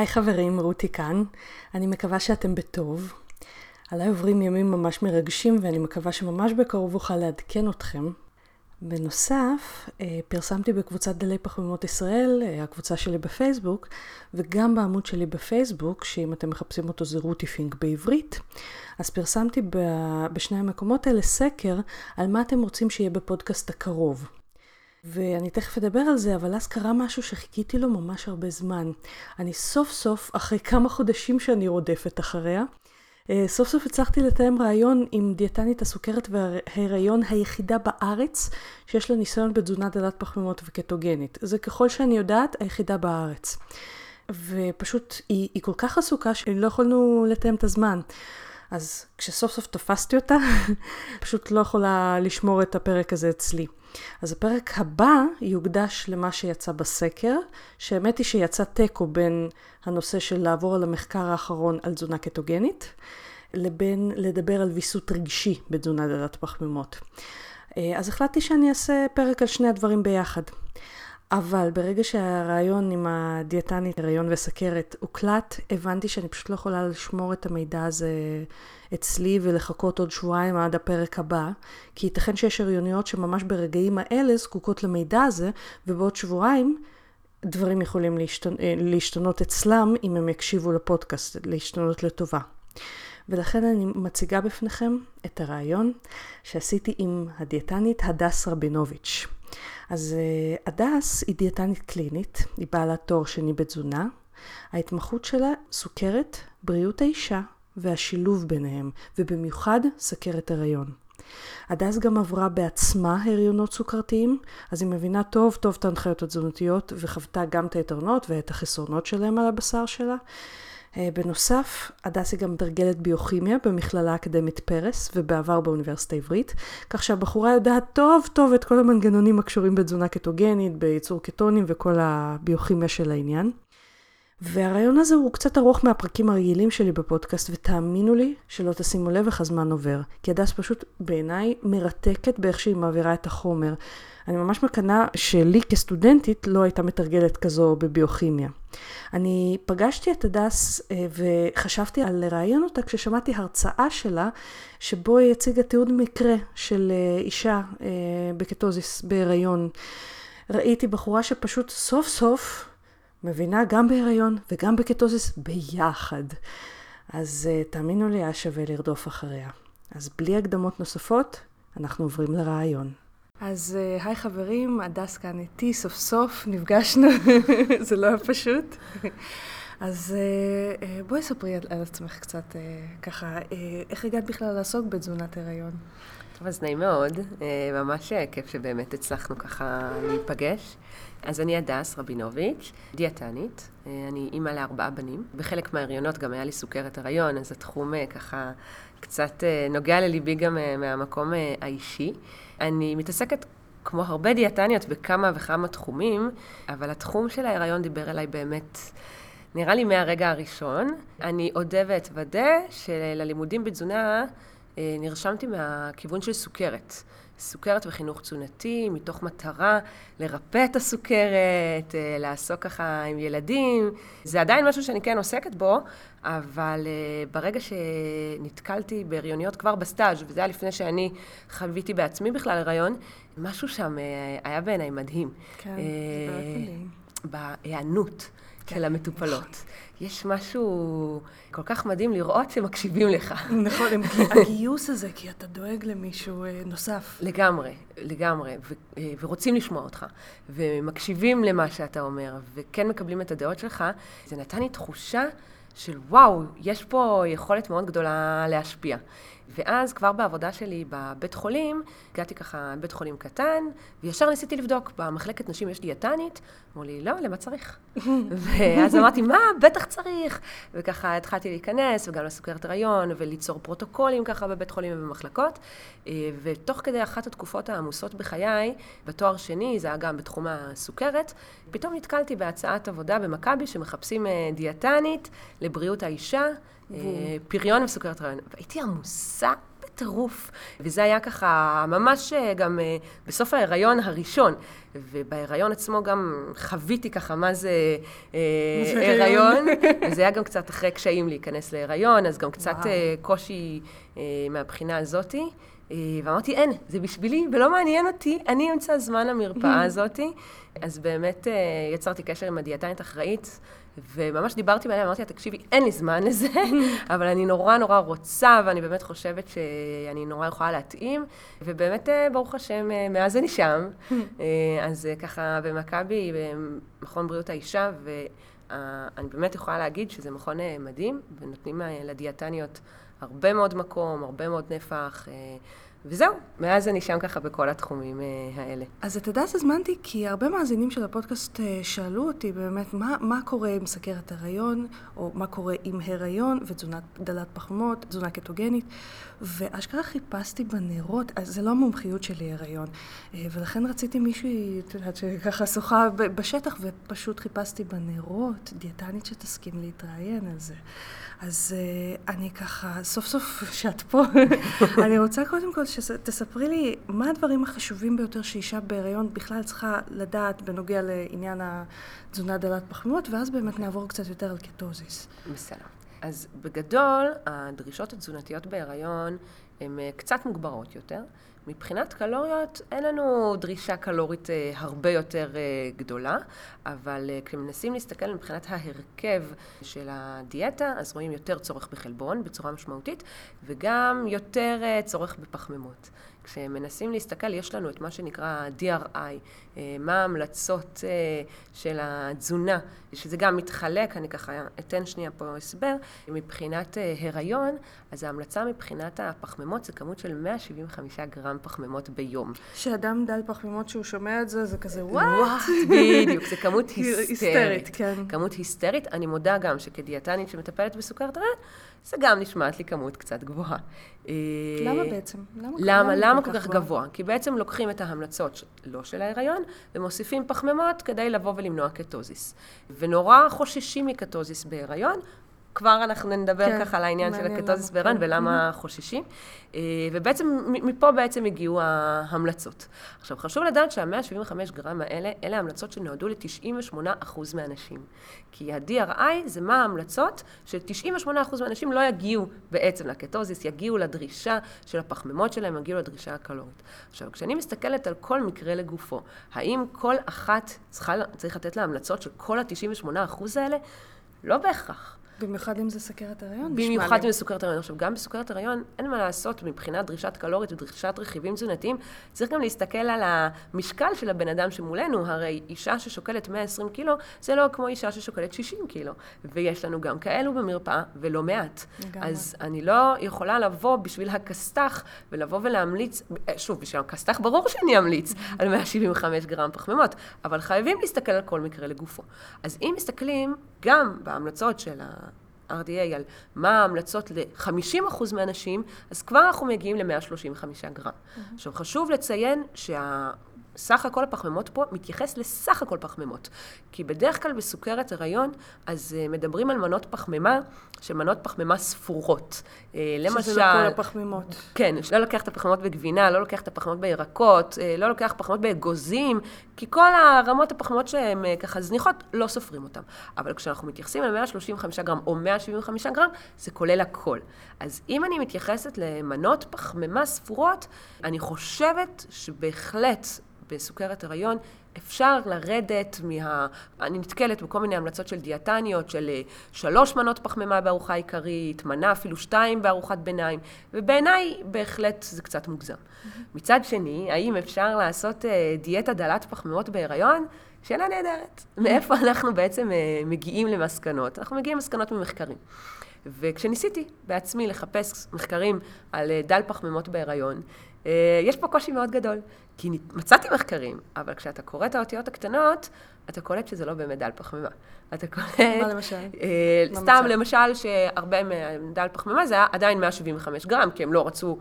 היי חברים, רותי כאן. אני מקווה שאתם בטוב. עליי עוברים ימים ממש מרגשים ואני מקווה שממש בקרוב אוכל לעדכן אתכם. בנוסף, אה, פרסמתי בקבוצת דלי פחמימות ישראל, אה, הקבוצה שלי בפייסבוק, וגם בעמוד שלי בפייסבוק, שאם אתם מחפשים אותו זה רותי פינק בעברית, אז פרסמתי בשני המקומות האלה סקר על מה אתם רוצים שיהיה בפודקאסט הקרוב. ואני תכף אדבר על זה, אבל אז קרה משהו שחיכיתי לו ממש הרבה זמן. אני סוף סוף, אחרי כמה חודשים שאני רודפת אחריה, אה, סוף סוף הצלחתי לתאם רעיון עם דיאטנית הסוכרת וההיריון היחידה בארץ שיש לה ניסיון בתזונה דלת פחמימות וקטוגנית. זה ככל שאני יודעת, היחידה בארץ. ופשוט היא, היא כל כך עסוקה שלא יכולנו לתאם את הזמן. אז כשסוף סוף תפסתי אותה, פשוט לא יכולה לשמור את הפרק הזה אצלי. אז הפרק הבא יוקדש למה שיצא בסקר, שהאמת היא שיצא תיקו בין הנושא של לעבור על המחקר האחרון על תזונה קטוגנית, לבין לדבר על ויסות רגשי בתזונה דלת פחמימות. אה, אז החלטתי שאני אעשה פרק על שני הדברים ביחד. אבל ברגע שהרעיון עם הדיאטנית, הריון וסכרת, הוקלט, הבנתי שאני פשוט לא יכולה לשמור את המידע הזה אצלי ולחכות עוד שבועיים עד הפרק הבא, כי ייתכן שיש הריוניות שממש ברגעים האלה זקוקות למידע הזה, ובעוד שבועיים דברים יכולים להשתנ... להשתנות אצלם אם הם יקשיבו לפודקאסט, להשתנות לטובה. ולכן אני מציגה בפניכם את הרעיון שעשיתי עם הדיאטנית הדס רבינוביץ'. אז אה, הדס היא דיאטנית קלינית, היא בעלת תואר שני בתזונה. ההתמחות שלה סוכרת, בריאות האישה והשילוב ביניהם, ובמיוחד סכרת הריון. הדס גם עברה בעצמה הריונות סוכרתיים, אז היא מבינה טוב טוב את ההנחיות התזונתיות וחוותה גם את היתרונות ואת החסרונות שלהם על הבשר שלה. אה, בנוסף, הדס היא גם מתרגלת ביוכימיה במכללה האקדמית פרס ובעבר באוניברסיטה העברית, כך שהבחורה יודעת טוב טוב את כל המנגנונים הקשורים בתזונה קטוגנית, בייצור קטונים וכל הביוכימיה של העניין. והרעיון הזה הוא קצת ארוך מהפרקים הרגילים שלי בפודקאסט, ותאמינו לי שלא תשימו לב איך הזמן עובר. כי הדס פשוט בעיניי מרתקת באיך שהיא מעבירה את החומר. אני ממש מקנאה שלי כסטודנטית לא הייתה מתרגלת כזו בביוכימיה. אני פגשתי את הדס אה, וחשבתי על לראיין אותה כששמעתי הרצאה שלה, שבו היא הציגה תיעוד מקרה של אה, אישה אה, בקטוזיס בהיריון. ראיתי בחורה שפשוט סוף סוף מבינה גם בהיריון וגם בקטוזיס ביחד. אז תאמינו לי, היה שווה לרדוף אחריה. אז בלי הקדמות נוספות, אנחנו עוברים לרעיון. אז uh, היי חברים, הדס כאן איתי, סוף סוף נפגשנו, זה לא היה פשוט. אז uh, uh, בואי ספרי על, על עצמך קצת uh, ככה, uh, איך הגעת בכלל לעסוק בתזונת הריון? טוב, אז נעים מאוד, uh, ממש כיף שבאמת הצלחנו ככה להיפגש. אז אני הדס רבינוביץ', דיאטנית, אה, אני אימא לארבעה בנים. בחלק מההריונות גם היה לי סוכרת הריון, אז התחום אה, ככה קצת אה, נוגע לליבי גם מהמקום האישי. אני מתעסקת כמו הרבה דיאטניות בכמה וכמה תחומים, אבל התחום של ההריון דיבר אליי באמת, נראה לי מהרגע הראשון. אני אודה ואתוודה שללימודים בתזונה נרשמתי מהכיוון של סוכרת. סוכרת וחינוך תזונתי, מתוך מטרה לרפא את הסוכרת, אה, לעסוק ככה עם ילדים. זה עדיין משהו שאני כן עוסקת בו, אבל אה, ברגע שנתקלתי בהריוניות כבר בסטאז', וזה היה לפני שאני חוויתי בעצמי בכלל הריון, משהו שם אה, היה בעיניי מדהים. כן, זה באמת מדהים. בהיענות. של המטופלות. יש משהו כל כך מדהים לראות שמקשיבים לך. נכון, הגיוס הזה, כי אתה דואג למישהו אה, נוסף. לגמרי, לגמרי, אה, ורוצים לשמוע אותך, ומקשיבים למה שאתה אומר, וכן מקבלים את הדעות שלך, זה נתן לי תחושה של וואו, יש פה יכולת מאוד גדולה להשפיע. ואז כבר בעבודה שלי בבית חולים, הגעתי ככה בית חולים קטן, וישר ניסיתי לבדוק, במחלקת נשים יש דיאטנית? אמרו לי, לא, למה צריך? ואז אמרתי, מה, בטח צריך. וככה התחלתי להיכנס, וגם לסוכרת הריון, וליצור פרוטוקולים ככה בבית חולים ובמחלקות. אה, ותוך כדי אחת התקופות העמוסות בחיי, בתואר שני, זה היה גם בתחום הסוכרת, פתאום נתקלתי בהצעת עבודה במכבי שמחפשים אה, דיאטנית לבריאות האישה. אה, פריון וסוכרת רעיון. והייתי עמוסה בטירוף, וזה היה ככה ממש אה, גם אה, בסוף ההיריון הראשון. ובהיריון עצמו גם חוויתי ככה מה זה הריון, וזה היה גם קצת אחרי קשיים להיכנס להיריון, אז גם קצת וואו. קושי מהבחינה הזאתי. ואמרתי, אין, זה בשבילי, ולא מעניין אותי, אני אמצא זמן למרפאה הזאתי. אז באמת יצרתי קשר עם הדיאטנית אחראית. וממש דיברתי עליה, אמרתי לה, תקשיבי, אין לי זמן לזה, אבל אני נורא נורא רוצה, ואני באמת חושבת שאני נורא יכולה להתאים, ובאמת, אה, ברוך השם, אה, מאז אני שם. אה, אז ככה, במכבי, במכון בריאות האישה, ואני באמת יכולה להגיד שזה מכון מדהים, ונותנים לדיאטניות הרבה מאוד מקום, הרבה מאוד נפח. וזהו, מאז אני שם ככה בכל התחומים אה, האלה. אז את יודעת, הזמנתי כי הרבה מאזינים של הפודקאסט אה, שאלו אותי באמת מה, מה קורה עם סכרת הריון, או מה קורה עם הריון ותזונת דלת פחמות, תזונה קטוגנית, ואשכרה חיפשתי בנרות, אז זה לא המומחיות שלי הריון, אה, ולכן רציתי מישהי, את יודעת, שככה שוחה בשטח, ופשוט חיפשתי בנרות דיאטנית שתסכים להתראיין על זה. אז uh, אני ככה, סוף סוף שאת פה, אני רוצה קודם כל שתספרי לי מה הדברים החשובים ביותר שאישה בהיריון בכלל צריכה לדעת בנוגע לעניין התזונה דלת פחמימות, ואז באמת נעבור קצת יותר על קטוזיס. בסדר. אז בגדול, הדרישות התזונתיות בהיריון הן אה, קצת מוגברות יותר. מבחינת קלוריות, אין לנו דרישה קלורית אה, הרבה יותר אה, גדולה, אבל כשמנסים להסתכל מבחינת ההרכב של הדיאטה, אז רואים יותר צורך בחלבון בצורה משמעותית, וגם יותר צורך בפחמימות. כשמנסים להסתכל, יש לנו את מה שנקרא DRI, אה, מה ההמלצות אה, של התזונה, שזה גם מתחלק, אני ככה אתן שנייה פה הסבר, מבחינת אה, הריון, אז ההמלצה מבחינת הפחמימות זה כמות של 175 גרם פחמימות ביום. שאדם דל פחמימות שהוא שומע את זה, זה כזה וואט? וואט, בדיוק, זה כמות היסטרית. כן. כמות היסטרית, אני מודה גם שכדיאטנית שמטפלת בסוכרת הריון, זה גם נשמעת לי כמות קצת גבוהה. למה בעצם? למה, למה, למה כל כך גבוה? גבוה? כי בעצם לוקחים את ההמלצות לא של ההיריון, ומוסיפים פחמימות כדי לבוא ולמנוע קטוזיס. ונורא חוששים מקטוזיס בהיריון, כבר אנחנו נדבר כן, ככה על העניין של הקטוזיס בהיריון כן. ולמה חוששים. אה, ובעצם, מפה בעצם הגיעו ההמלצות. עכשיו, חשוב לדעת שה-175 גרם האלה, אלה המלצות שנועדו ל-98% מהאנשים. כי ה-DRI זה מה ההמלצות ש-98% מהאנשים לא יגיעו בעצם לקטוזיס, יגיעו לדרישה של הפחמימות שלהם, יגיעו לדרישה הקלורית. עכשיו, כשאני מסתכלת על כל מקרה לגופו, האם כל אחת צריכה, צריך לתת לה המלצות של כל ה-98% האלה? לא בהכרח. במיוחד אם זה סוכרת הריון? במיוחד אם זה סוכרת הריון. עכשיו, גם בסוכרת הריון אין מה לעשות מבחינת דרישת קלורית ודרישת רכיבים תזונתיים. צריך גם להסתכל על המשקל של הבן אדם שמולנו. הרי אישה ששוקלת 120 קילו, זה לא כמו אישה ששוקלת 60 קילו. ויש לנו גם כאלו במרפאה, ולא מעט. לגמרי. אז אני לא יכולה לבוא בשביל הכסת"ח ולבוא ולהמליץ, שוב, בשביל הכסת"ח ברור שאני אמליץ על 175 גרם פחמימות, אבל חייבים להסתכל על כל מקרה לגופו. אז אם מסתכלים גם בהמלצות של ה... RDA על מה ההמלצות ל-50% מהנשים, אז כבר אנחנו מגיעים ל-135 גרם. Mm-hmm. עכשיו, חשוב לציין שה... סך הכל הפחמימות פה מתייחס לסך הכל פחמימות. כי בדרך כלל בסוכרת הריון, אז uh, מדברים על מנות פחמימה, שמנות פחמימה ספורות. Uh, למשל... שזה לא כל הפחמימות. כן, לא לוקח את הפחמימות בגבינה, לא לוקח את הפחמימות בירקות, uh, לא לוקח פחמימות באגוזים, כי כל הרמות הפחמימות שהן ככה זניחות, לא סופרים אותן. אבל כשאנחנו מתייחסים ל-135 גרם או 175 גרם, זה כולל הכל. אז אם אני מתייחסת למנות פחמימה ספורות, אני חושבת שבהחלט בסוכרת הריון, אפשר לרדת מה... אני נתקלת בכל מיני המלצות של דיאטניות, של אה, שלוש מנות פחמימה בארוחה עיקרית, מנה אפילו שתיים בארוחת ביניים, ובעיניי בהחלט זה קצת מוגזם. מצד שני, האם אפשר לעשות אה, דיאטה דלת פחמימות בהיריון? שאלה נהדרת. מאיפה אנחנו בעצם אה, מגיעים למסקנות? אנחנו מגיעים למסקנות ממחקרים. וכשניסיתי בעצמי לחפש מחקרים על דל פחמימות בהיריון, יש פה קושי מאוד גדול, כי מצאתי מחקרים, אבל כשאתה קורא את האותיות הקטנות, אתה קולט שזה לא באמת דל פחמימה. אתה קולט... מה למשל? אה, סתם, למשל, שהרבה מדל פחמימה זה היה עדיין 175 גרם, כי הם לא רצו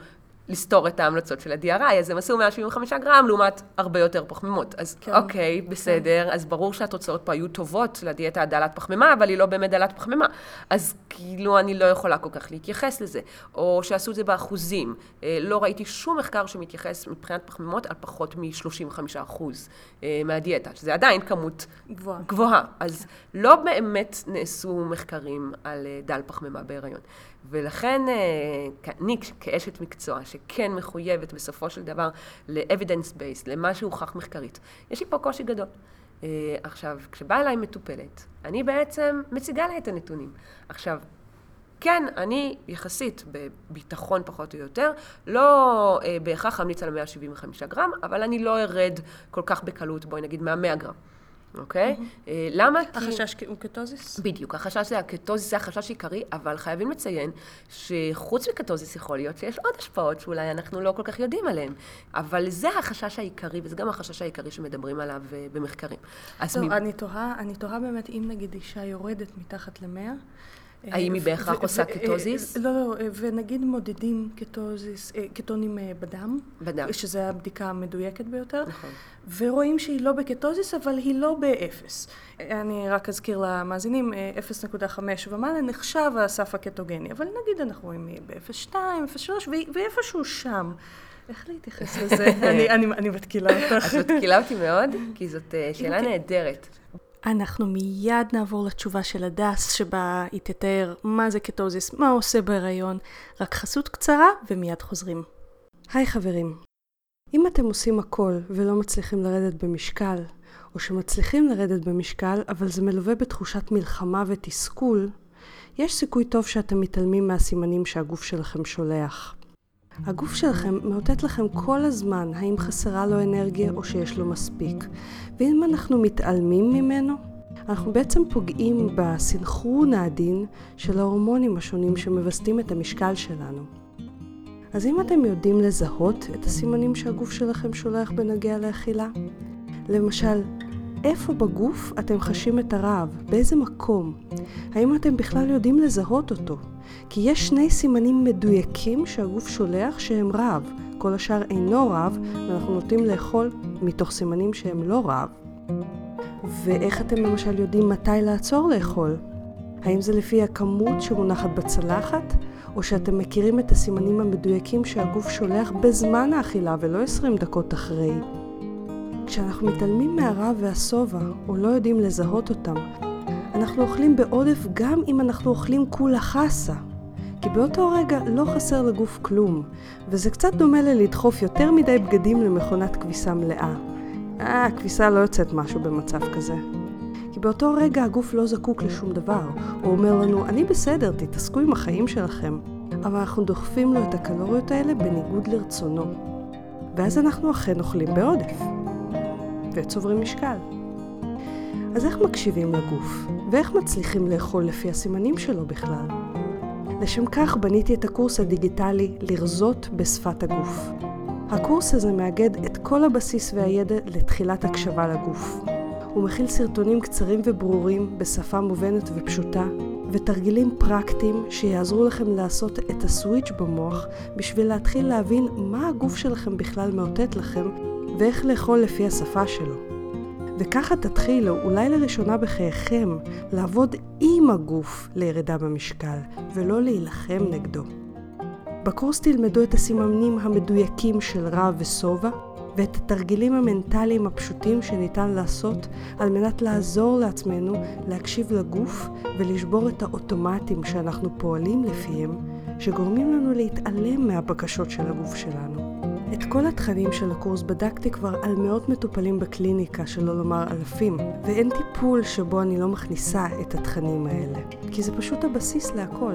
לסתור את ההמלצות של ה-DRI, אז הם עשו 175 גרם לעומת הרבה יותר פחמימות. אז כן, אוקיי, כן. בסדר, כן. אז ברור שהתוצאות פה היו טובות לדיאטה הדלת פחמימה, אבל היא לא באמת דלת פחמימה. אז כאילו אני לא יכולה כל כך להתייחס לזה. או שעשו את זה באחוזים. אה, לא ראיתי שום מחקר שמתייחס מבחינת פחמימות על פחות מ-35 אחוז אה, מהדיאטה, שזה עדיין כמות גבוהה. גבוהה. אז כן. לא באמת נעשו מחקרים על אה, דל פחמימה בהיריון. ולכן אה, אני כאשת מקצוע שכן מחויבת בסופו של דבר ל-evidence based, למה שהוכח מחקרית, יש לי פה קושי גדול. Uh, עכשיו, כשבאה אליי מטופלת, אני בעצם מציגה לה את הנתונים. עכשיו, כן, אני יחסית בביטחון פחות או יותר, לא uh, בהכרח אמליץ על 175 גרם, אבל אני לא ארד כל כך בקלות, בואי נגיד, מה-100 גרם. אוקיי? אה, למה? החשש הוא קטוזיס? בדיוק, החשש זה הקטוזיס, זה החשש העיקרי, אבל חייבים לציין שחוץ מקטוזיס יכול להיות שיש עוד השפעות שאולי אנחנו לא כל כך יודעים עליהן. אבל זה החשש העיקרי, וזה גם החשש העיקרי שמדברים עליו אה, במחקרים. טוב, אני תוהה, אני תוהה באמת, אם נגיד אישה יורדת מתחת למאה, האם היא בהכרח עושה קטוזיס? לא, לא, ונגיד מודדים קטוזיס, קטונים בדם. בדם. שזו הבדיקה המדויקת ביותר. נכון. ורואים שהיא לא בקטוזיס, אבל היא לא באפס. אני רק אזכיר למאזינים, 0.5 ומעלה נחשב הסף הקטוגני, אבל נגיד אנחנו רואים ב-0.2, 0.3, ואיפשהו שם. איך להתייחס לזה? אני מתקילה אותך. את מתקילה אותי מאוד, כי זאת שאלה נהדרת. אנחנו מיד נעבור לתשובה של הדס, שבה היא תתאר מה זה קטוזיס, מה עושה בהיריון, רק חסות קצרה ומיד חוזרים. היי חברים, אם אתם עושים הכל ולא מצליחים לרדת במשקל, או שמצליחים לרדת במשקל, אבל זה מלווה בתחושת מלחמה ותסכול, יש סיכוי טוב שאתם מתעלמים מהסימנים שהגוף שלכם שולח. הגוף שלכם מאותת לכם כל הזמן האם חסרה לו אנרגיה או שיש לו מספיק. ואם אנחנו מתעלמים ממנו, אנחנו בעצם פוגעים בסנכרון העדין של ההורמונים השונים שמווסתים את המשקל שלנו. אז אם אתם יודעים לזהות את הסימנים שהגוף שלכם שולח בנוגע לאכילה, למשל, איפה בגוף אתם חשים את הרעב? באיזה מקום? האם אתם בכלל יודעים לזהות אותו? כי יש שני סימנים מדויקים שהגוף שולח שהם רעב. כל השאר אינו רעב, ואנחנו נוטים לאכול מתוך סימנים שהם לא רעב. ואיך אתם למשל יודעים מתי לעצור לאכול? האם זה לפי הכמות שמונחת בצלחת, או שאתם מכירים את הסימנים המדויקים שהגוף שולח בזמן האכילה ולא 20 דקות אחרי? כשאנחנו מתעלמים מהרעב והשובע, או לא יודעים לזהות אותם, אנחנו אוכלים בעודף גם אם אנחנו אוכלים כולה חסה. כי באותו רגע לא חסר לגוף כלום, וזה קצת דומה ללדחוף יותר מדי בגדים למכונת כביסה מלאה. אה, הכביסה לא יוצאת משהו במצב כזה. כי באותו רגע הגוף לא זקוק לשום דבר. הוא אומר לנו, אני בסדר, תתעסקו עם החיים שלכם. אבל אנחנו דוחפים לו את הקלוריות האלה בניגוד לרצונו. ואז אנחנו אכן אוכלים בעודף. וצוברים משקל. אז איך מקשיבים לגוף? ואיך מצליחים לאכול לפי הסימנים שלו בכלל? לשם כך בניתי את הקורס הדיגיטלי לרזות בשפת הגוף. הקורס הזה מאגד את כל הבסיס והידע לתחילת הקשבה לגוף. הוא מכיל סרטונים קצרים וברורים בשפה מובנת ופשוטה, ותרגילים פרקטיים שיעזרו לכם לעשות את הסוויץ' במוח בשביל להתחיל להבין מה הגוף שלכם בכלל מאותת לכם ואיך לאכול לפי השפה שלו. וככה תתחילו, אולי לראשונה בחייכם, לעבוד עם הגוף לירידה במשקל, ולא להילחם נגדו. בקורס תלמדו את הסימנים המדויקים של רע ושובע, ואת התרגילים המנטליים הפשוטים שניתן לעשות על מנת לעזור לעצמנו להקשיב לגוף ולשבור את האוטומטים שאנחנו פועלים לפיהם, שגורמים לנו להתעלם מהבקשות של הגוף שלנו. את כל התכנים של הקורס בדקתי כבר על מאות מטופלים בקליניקה, שלא לומר אלפים, ואין טיפול שבו אני לא מכניסה את התכנים האלה, כי זה פשוט הבסיס להכל.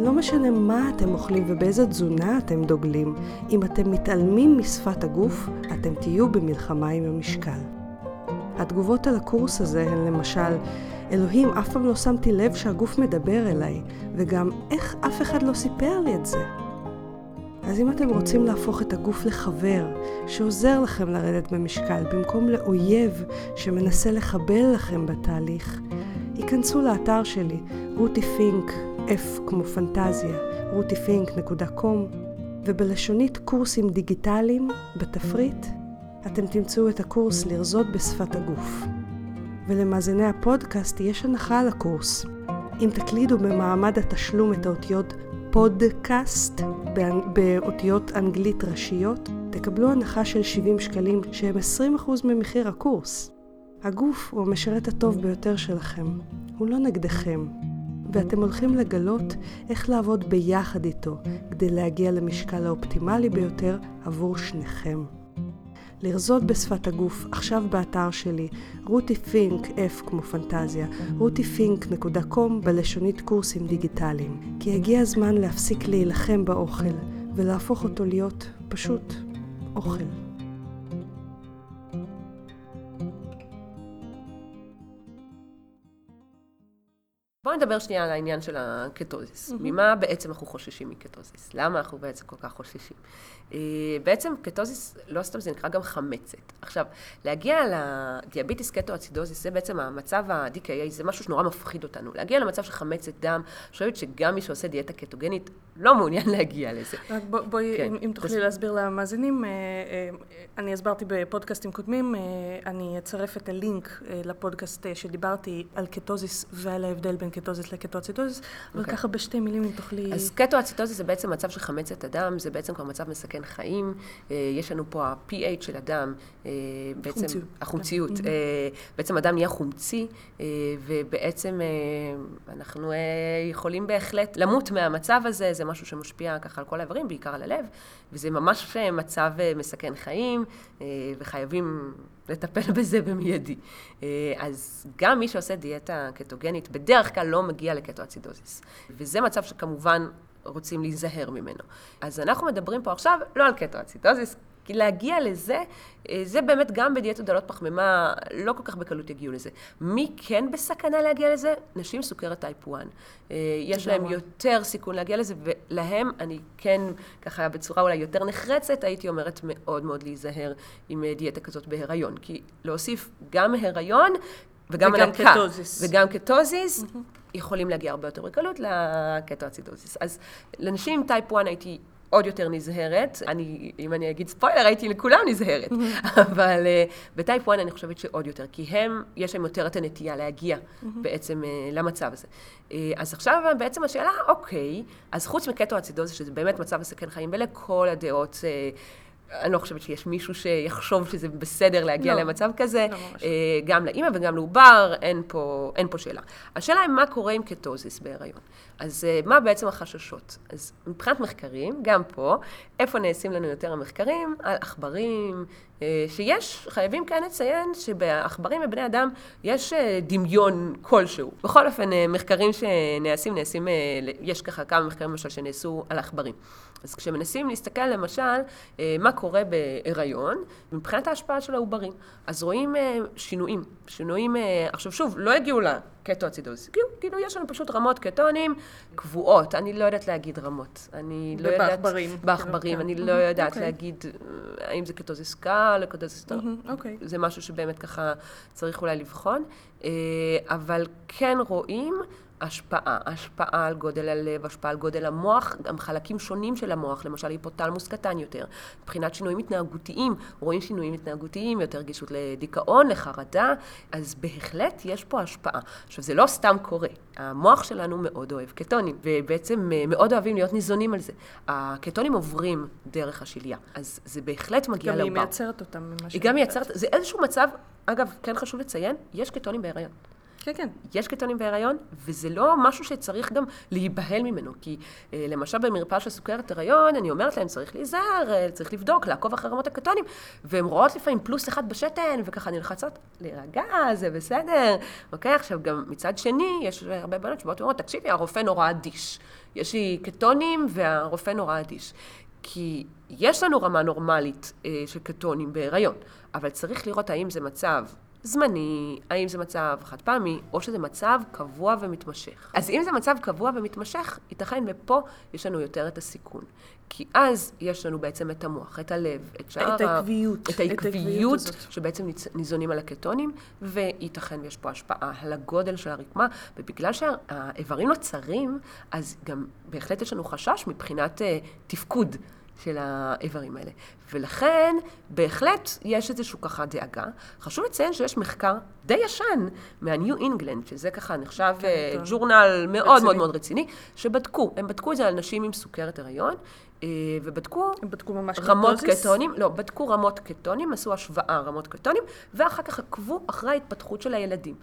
לא משנה מה אתם אוכלים ובאיזה תזונה אתם דוגלים, אם אתם מתעלמים משפת הגוף, אתם תהיו במלחמה עם המשקל. התגובות על הקורס הזה הן למשל, אלוהים, אף פעם לא שמתי לב שהגוף מדבר אליי, וגם איך אף אחד לא סיפר לי את זה. אז אם אתם רוצים להפוך את הגוף לחבר שעוזר לכם לרדת במשקל במקום לאויב שמנסה לחבל לכם בתהליך, היכנסו לאתר שלי, רותי פינק, F כמו פנטזיה, rutifink.com, ובלשונית קורסים דיגיטליים, בתפריט, אתם תמצאו את הקורס לרזות בשפת הגוף. ולמאזיני הפודקאסט יש הנחה על הקורס. אם תקלידו במעמד התשלום את האותיות פודקאסט באותיות אנגלית ראשיות, תקבלו הנחה של 70 שקלים שהם 20% ממחיר הקורס. הגוף הוא המשרת הטוב ביותר שלכם, הוא לא נגדכם. ואתם הולכים לגלות איך לעבוד ביחד איתו כדי להגיע למשקל האופטימלי ביותר עבור שניכם. לרזות בשפת הגוף, עכשיו באתר שלי, רותי פינק, F כמו פנטזיה, rutifink.com בלשונית קורסים דיגיטליים. כי הגיע הזמן להפסיק להילחם באוכל, ולהפוך אותו להיות פשוט אוכל. בואי נדבר שנייה על העניין של הקטוזיס. Mm-hmm. ממה בעצם אנחנו חוששים מקטוזיס? למה אנחנו בעצם כל כך חוששים? אה, בעצם קטוזיס, לא סתם זה נקרא גם חמצת. עכשיו, להגיע לדיאביטיס קטואצידוזיס, זה בעצם המצב ה-DKA, זה משהו שנורא מפחיד אותנו. להגיע למצב של חמצת דם, אני חושבת שגם מי שעושה דיאטה קטוגנית לא מעוניין להגיע לזה. רק בוא, בואי, כן. אם, אם תוכלי להסביר למאזינים, אה, אה, אני הסברתי בפודקאסטים קודמים, אני אצרף את הלינק לפודקאסט שדיברתי על קטוזיס ועל ההבדל בין קטוזיס לקטואצידוזיס, אבל okay. אוקיי. ככה בשתי מילים אם תוכלי... אז קטואצידוזיס זה בעצם מצב של חמצת הדם, זה בעצם כבר מצב מסכן חיים. אה, יש לנו פה ה-PH של הדם, אה, בעצם... חומציות. החומציות. Mm-hmm. בעצם הדם נהיה חומצי, ובעצם אנחנו יכולים בהחלט למות מהמצב הזה, זה משהו שמשפיע ככה על כל האיברים, בעיקר על הלב, וזה ממש מצב מסכן חיים, וחייבים לטפל בזה במיידי. אז גם מי שעושה דיאטה קטוגנית, בדרך כלל לא מגיע לקטואצידוזיס. וזה מצב שכמובן רוצים להיזהר ממנו. אז אנחנו מדברים פה עכשיו לא על קטואצידוזיס, כי להגיע לזה, אה, זה באמת גם בדיאטות דלות פחמימה, לא כל כך בקלות יגיעו לזה. מי כן בסכנה להגיע לזה? נשים סוכרת type 1. אה, יש להם יותר סיכון להגיע לזה, ולהם אני כן, ככה בצורה אולי יותר נחרצת, הייתי אומרת מאוד מאוד להיזהר עם אה, דיאטה כזאת בהיריון. כי להוסיף גם הריון, וגם וגם הנקה, קטוזיס. וגם קטוזיס, mm-hmm. יכולים להגיע הרבה יותר בקלות לקטואצידוזיס. אז לנשים עם type 1 הייתי עוד יותר נזהרת. אני, אם אני אגיד ספוילר, הייתי לכולם נזהרת. אבל uh, ב type 1 אני חושבת שעוד יותר, כי הם, יש להם יותר את הנטייה להגיע mm-hmm. בעצם uh, למצב הזה. Uh, אז עכשיו בעצם השאלה, אוקיי, אז חוץ מקטואצידוזיס, שזה באמת מצב מסכן חיים, ולכל הדעות... Uh, אני לא חושבת שיש מישהו שיחשוב שזה בסדר להגיע לא, למצב כזה. לא ממש. אה, גם לאימא וגם לעובר, אין פה, אין פה שאלה. השאלה היא מה קורה עם קטוזיס בהיריון. אז אה, מה בעצם החששות? אז מבחינת מחקרים, גם פה, איפה נעשים לנו יותר המחקרים? על עכברים, אה, שיש, חייבים כאן לציין שבעכברים ובני אדם יש דמיון כלשהו. בכל אופן, מחקרים שנעשים, נעשים, יש ככה כמה מחקרים למשל שנעשו על עכברים. אז כשמנסים להסתכל למשל אה, מה קורה בהיריון, מבחינת ההשפעה של העוברים, אז רואים אה, שינויים. שינויים, אה, עכשיו שוב, לא הגיעו לקטואצידוז, כאילו, כאילו יש לנו פשוט רמות קטונים קבועות, אני לא יודעת להגיד רמות. אני לא יודעת... בעכברים. בעכברים, אני לא יודעת אוקיי. להגיד האם זה קטוזיס קל או קטוזיס... אוקיי. זה משהו שבאמת ככה צריך אולי לבחון, אבל כן רואים השפעה, השפעה על גודל הלב, השפעה על גודל המוח, גם חלקים שונים של המוח, למשל היפותלמוס קטן יותר. מבחינת שינויים התנהגותיים, רואים שינויים התנהגותיים, יותר רגישות לדיכאון, לחרדה, אז בהחלט יש פה השפעה. עכשיו, זה לא סתם קורה, המוח שלנו מאוד אוהב קטונים, ובעצם אה, מאוד אוהבים להיות ניזונים על זה. הקטונים עוברים דרך השליה, אז זה בהחלט מגיע לעובר. גם היא מייצרת אותם ממה היא גם מייצרת, זה איזשהו מצב, אגב, כן חשוב לציין, יש קטונים בהיריון. כן, כן. יש קטונים בהיריון, וזה לא משהו שצריך גם להיבהל ממנו, כי אה, למשל במרפאה של סוכרת הריון, אני אומרת להם, צריך להיזהר, אה, צריך לבדוק, לעקוב אחרי רמות הקטונים, והן רואות לפעמים פלוס אחד בשתן, וככה נלחצות, להירגע, זה בסדר. אוקיי, עכשיו גם מצד שני, יש הרבה בנות שבאות ואומרות, תקשיבי, הרופא נורא אדיש. יש לי קטונים והרופא נורא אדיש. כי יש לנו רמה נורמלית אה, של קטונים בהיריון, אבל צריך לראות האם זה מצב זמני, האם זה מצב חד פעמי, או שזה מצב קבוע ומתמשך. אז אם זה מצב קבוע ומתמשך, ייתכן ופה יש לנו יותר את הסיכון. כי אז יש לנו בעצם את המוח, את הלב, את שאר את העקביות. את העקביות. שבעצם ניזונים על הקטונים, וייתכן ויש פה השפעה על הגודל של הרקמה, ובגלל שהאיברים לא צרים, אז גם בהחלט יש לנו חשש מבחינת uh, תפקוד. של האיברים האלה. ולכן, בהחלט יש איזושהי ככה דאגה. חשוב לציין שיש מחקר די ישן מה-New England, שזה ככה נחשב כן, אה, טוב. ג'ורנל מאוד. מאוד מאוד רציני, שבדקו, הם בדקו את זה על נשים עם סוכרת הריון, ובדקו הם בדקו ממש רמות קטוזיס? קטונים, לא, בדקו רמות קטונים, עשו השוואה רמות קטונים, ואחר כך עקבו אחרי ההתפתחות של הילדים.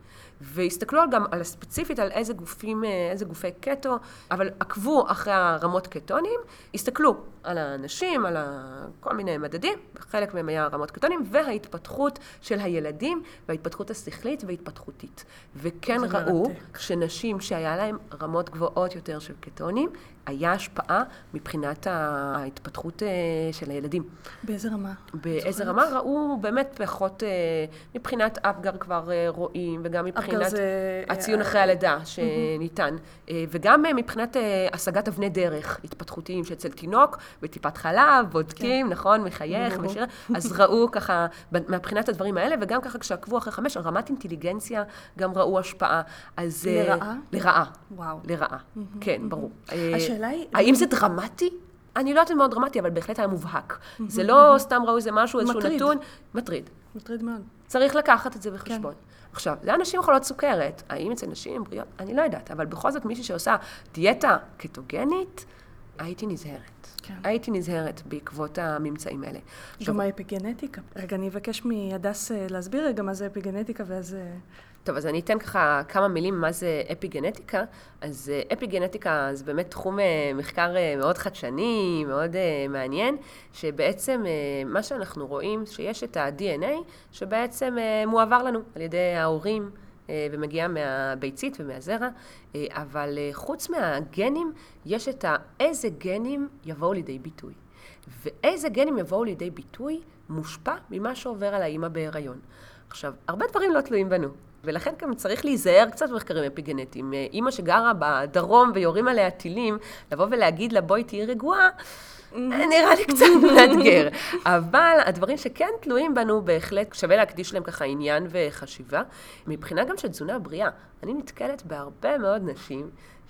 והסתכלו גם על הספציפית, על איזה גופים, אה, איזה גופי קטו, אבל עקבו אחרי הרמות קטונים, הסתכלו על האנשים, על ה- כל מיני מדדים, חלק מהם היה רמות קטונים, וההתפתחות של הילדים, וההתפתחות השכלית וההתפתחותית. וכן ראו מרתק. שנשים שהיה להן רמות גבוהות יותר של קטונים, היה השפעה מבחינת ההתפתחות אה, של הילדים. באיזה רמה? באיזה זוכרת? רמה ראו באמת פחות, אה, מבחינת אפגר כבר אה, רואים, וגם מבחינת זה- הציון אחרי הלידה שניתן, וגם מבחינת השגת אבני דרך התפתחותיים שאצל תינוק, בטיפת חלב, בודקים, נכון, מחייך. ושיר, אז ראו ככה, מבחינת הדברים האלה, וגם ככה כשעקבו אחרי חמש, על רמת אינטליגנציה גם ראו השפעה. אז... לרעה? לרעה. וואו. לרעה, כן, ברור. אה, השאלה היא- האם זה דרמטי? אני לא יודעת אם מאוד דרמטי, אבל בהחלט היה מובהק. זה לא סתם ראו איזה משהו, איזשהו. נתון. מטריד. מטריד מאוד. צריך לקחת את זה בחשבון. כן. עכשיו, זה אנשים חולות סוכרת. האם אצל נשים בריאות? אני לא יודעת, אבל בכל זאת מישהי שעושה דיאטה קטוגנית, הייתי נזהרת. כן. הייתי נזהרת בעקבות הממצאים האלה. גם האפיגנטיקה. רגע, אני אבקש מהדס אה, להסביר רגע מה זה אפיגנטיקה ואז... אה, טוב, אז אני אתן ככה כמה מילים מה זה אפיגנטיקה. אז אה, אפיגנטיקה זה באמת תחום מחקר מאוד חדשני, מאוד מעניין, שבעצם מה שאנחנו רואים, שיש את ה-DNA, שבעצם מועבר לנו על ידי ההורים. אה, ומגיע מהביצית ומהזרע, אה, אבל אה, חוץ מהגנים, יש את ה- איזה גנים יבואו לידי ביטוי. ואיזה גנים יבואו לידי ביטוי מושפע ממה שעובר על האימא בהיריון. עכשיו, הרבה דברים לא תלויים בנו, ולכן גם צריך להיזהר קצת במחקרים אפיגנטיים. אימא שגרה בדרום ויורים עליה טילים, לבוא ולהגיד לה בואי תהיי רגועה, נראה לי קצת מאתגר. אבל הדברים שכן תלויים בנו, בהחלט שווה להקדיש להם ככה עניין וחשיבה. מבחינה גם של תזונה בריאה, אני נתקלת בהרבה מאוד נשים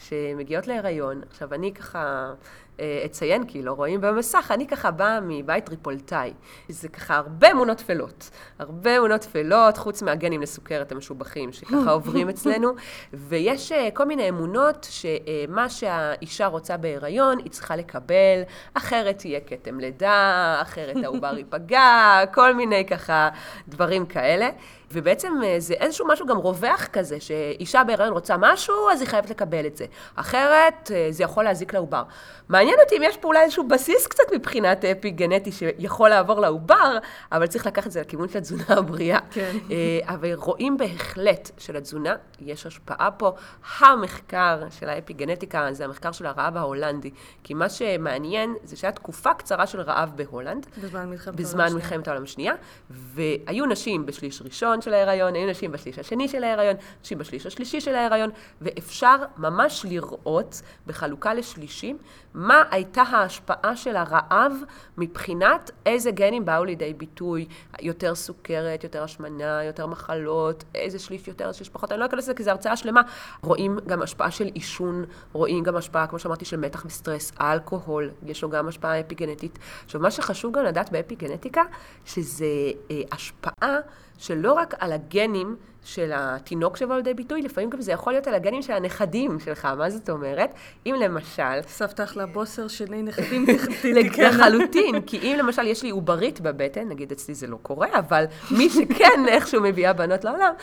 שמגיעות להיריון. עכשיו, אני ככה אה, אציין, כי לא רואים במסך, אני ככה באה מבית טריפולטאי. זה ככה הרבה אמונות טפלות. הרבה אמונות טפלות, חוץ מהגנים לסוכרת המשובחים, שככה עוברים אצלנו. ויש אה, כל מיני אמונות שמה שהאישה רוצה בהיריון, היא צריכה לקבל, אחרת יהיה כתם לידה, אחרת העובר ייפגע, כל מיני ככה דברים כאלה. ובעצם אה, זה איזשהו משהו גם רווח כזה, שאישה בהיריון רוצה משהו, אז היא חייבת לקבל את זה. אחרת, אה, זה יכול להזיק לעובר. מעניין אותי אם יש פה אולי איזשהו בסיס קצת מבחינת אפי גנטי שיכול לעבור לעובר, אבל צריך לקחת את זה לכיוון של התזונה הבריאה. כן. אה, אבל רואים בהחלט שלתזונה יש השפעה פה. המחקר של האפיגנטיקה זה המחקר של הרעב ההולנדי. כי מה שמעניין זה שהיה תקופה קצרה של רעב בהולנד. בזמן מלחמת בזמן. מלחמת העולם השנייה, והיו נשים בשליש ראשון של ההיריון, היו נשים בשליש השני של ההיריון, נשים בשליש השלישי של ההיריון, ואפשר ממש לראות בחלוקה לשלישים מה הייתה ההשפעה של הרעב מבחינת איזה גנים באו לידי ביטוי, יותר סוכרת, יותר השמנה, יותר מחלות, איזה שליש יותר, איזה שליש פחות, אני לא אכנס לזה כי זו הרצאה שלמה. רואים גם השפעה של עישון, רואים גם השפעה, כמו שאמרתי, של מתח מסטרס, אלכוהול, יש לו גם השפעה אפיגנטית. עכשיו, מה שחשוב גם לדעת באפיגנטיקה, שזה אה, השפעה שלא רק על הגנים של התינוק שבא לידי ביטוי, לפעמים גם זה יכול להיות על הגנים של הנכדים שלך. מה זאת אומרת? אם למשל, סבתא אכלה בוסר, שני נכדים לחלוטין, כי אם למשל יש לי עוברית בבטן, נגיד אצלי זה לא קורה, אבל מי שכן איכשהו מביאה בנות לעולם,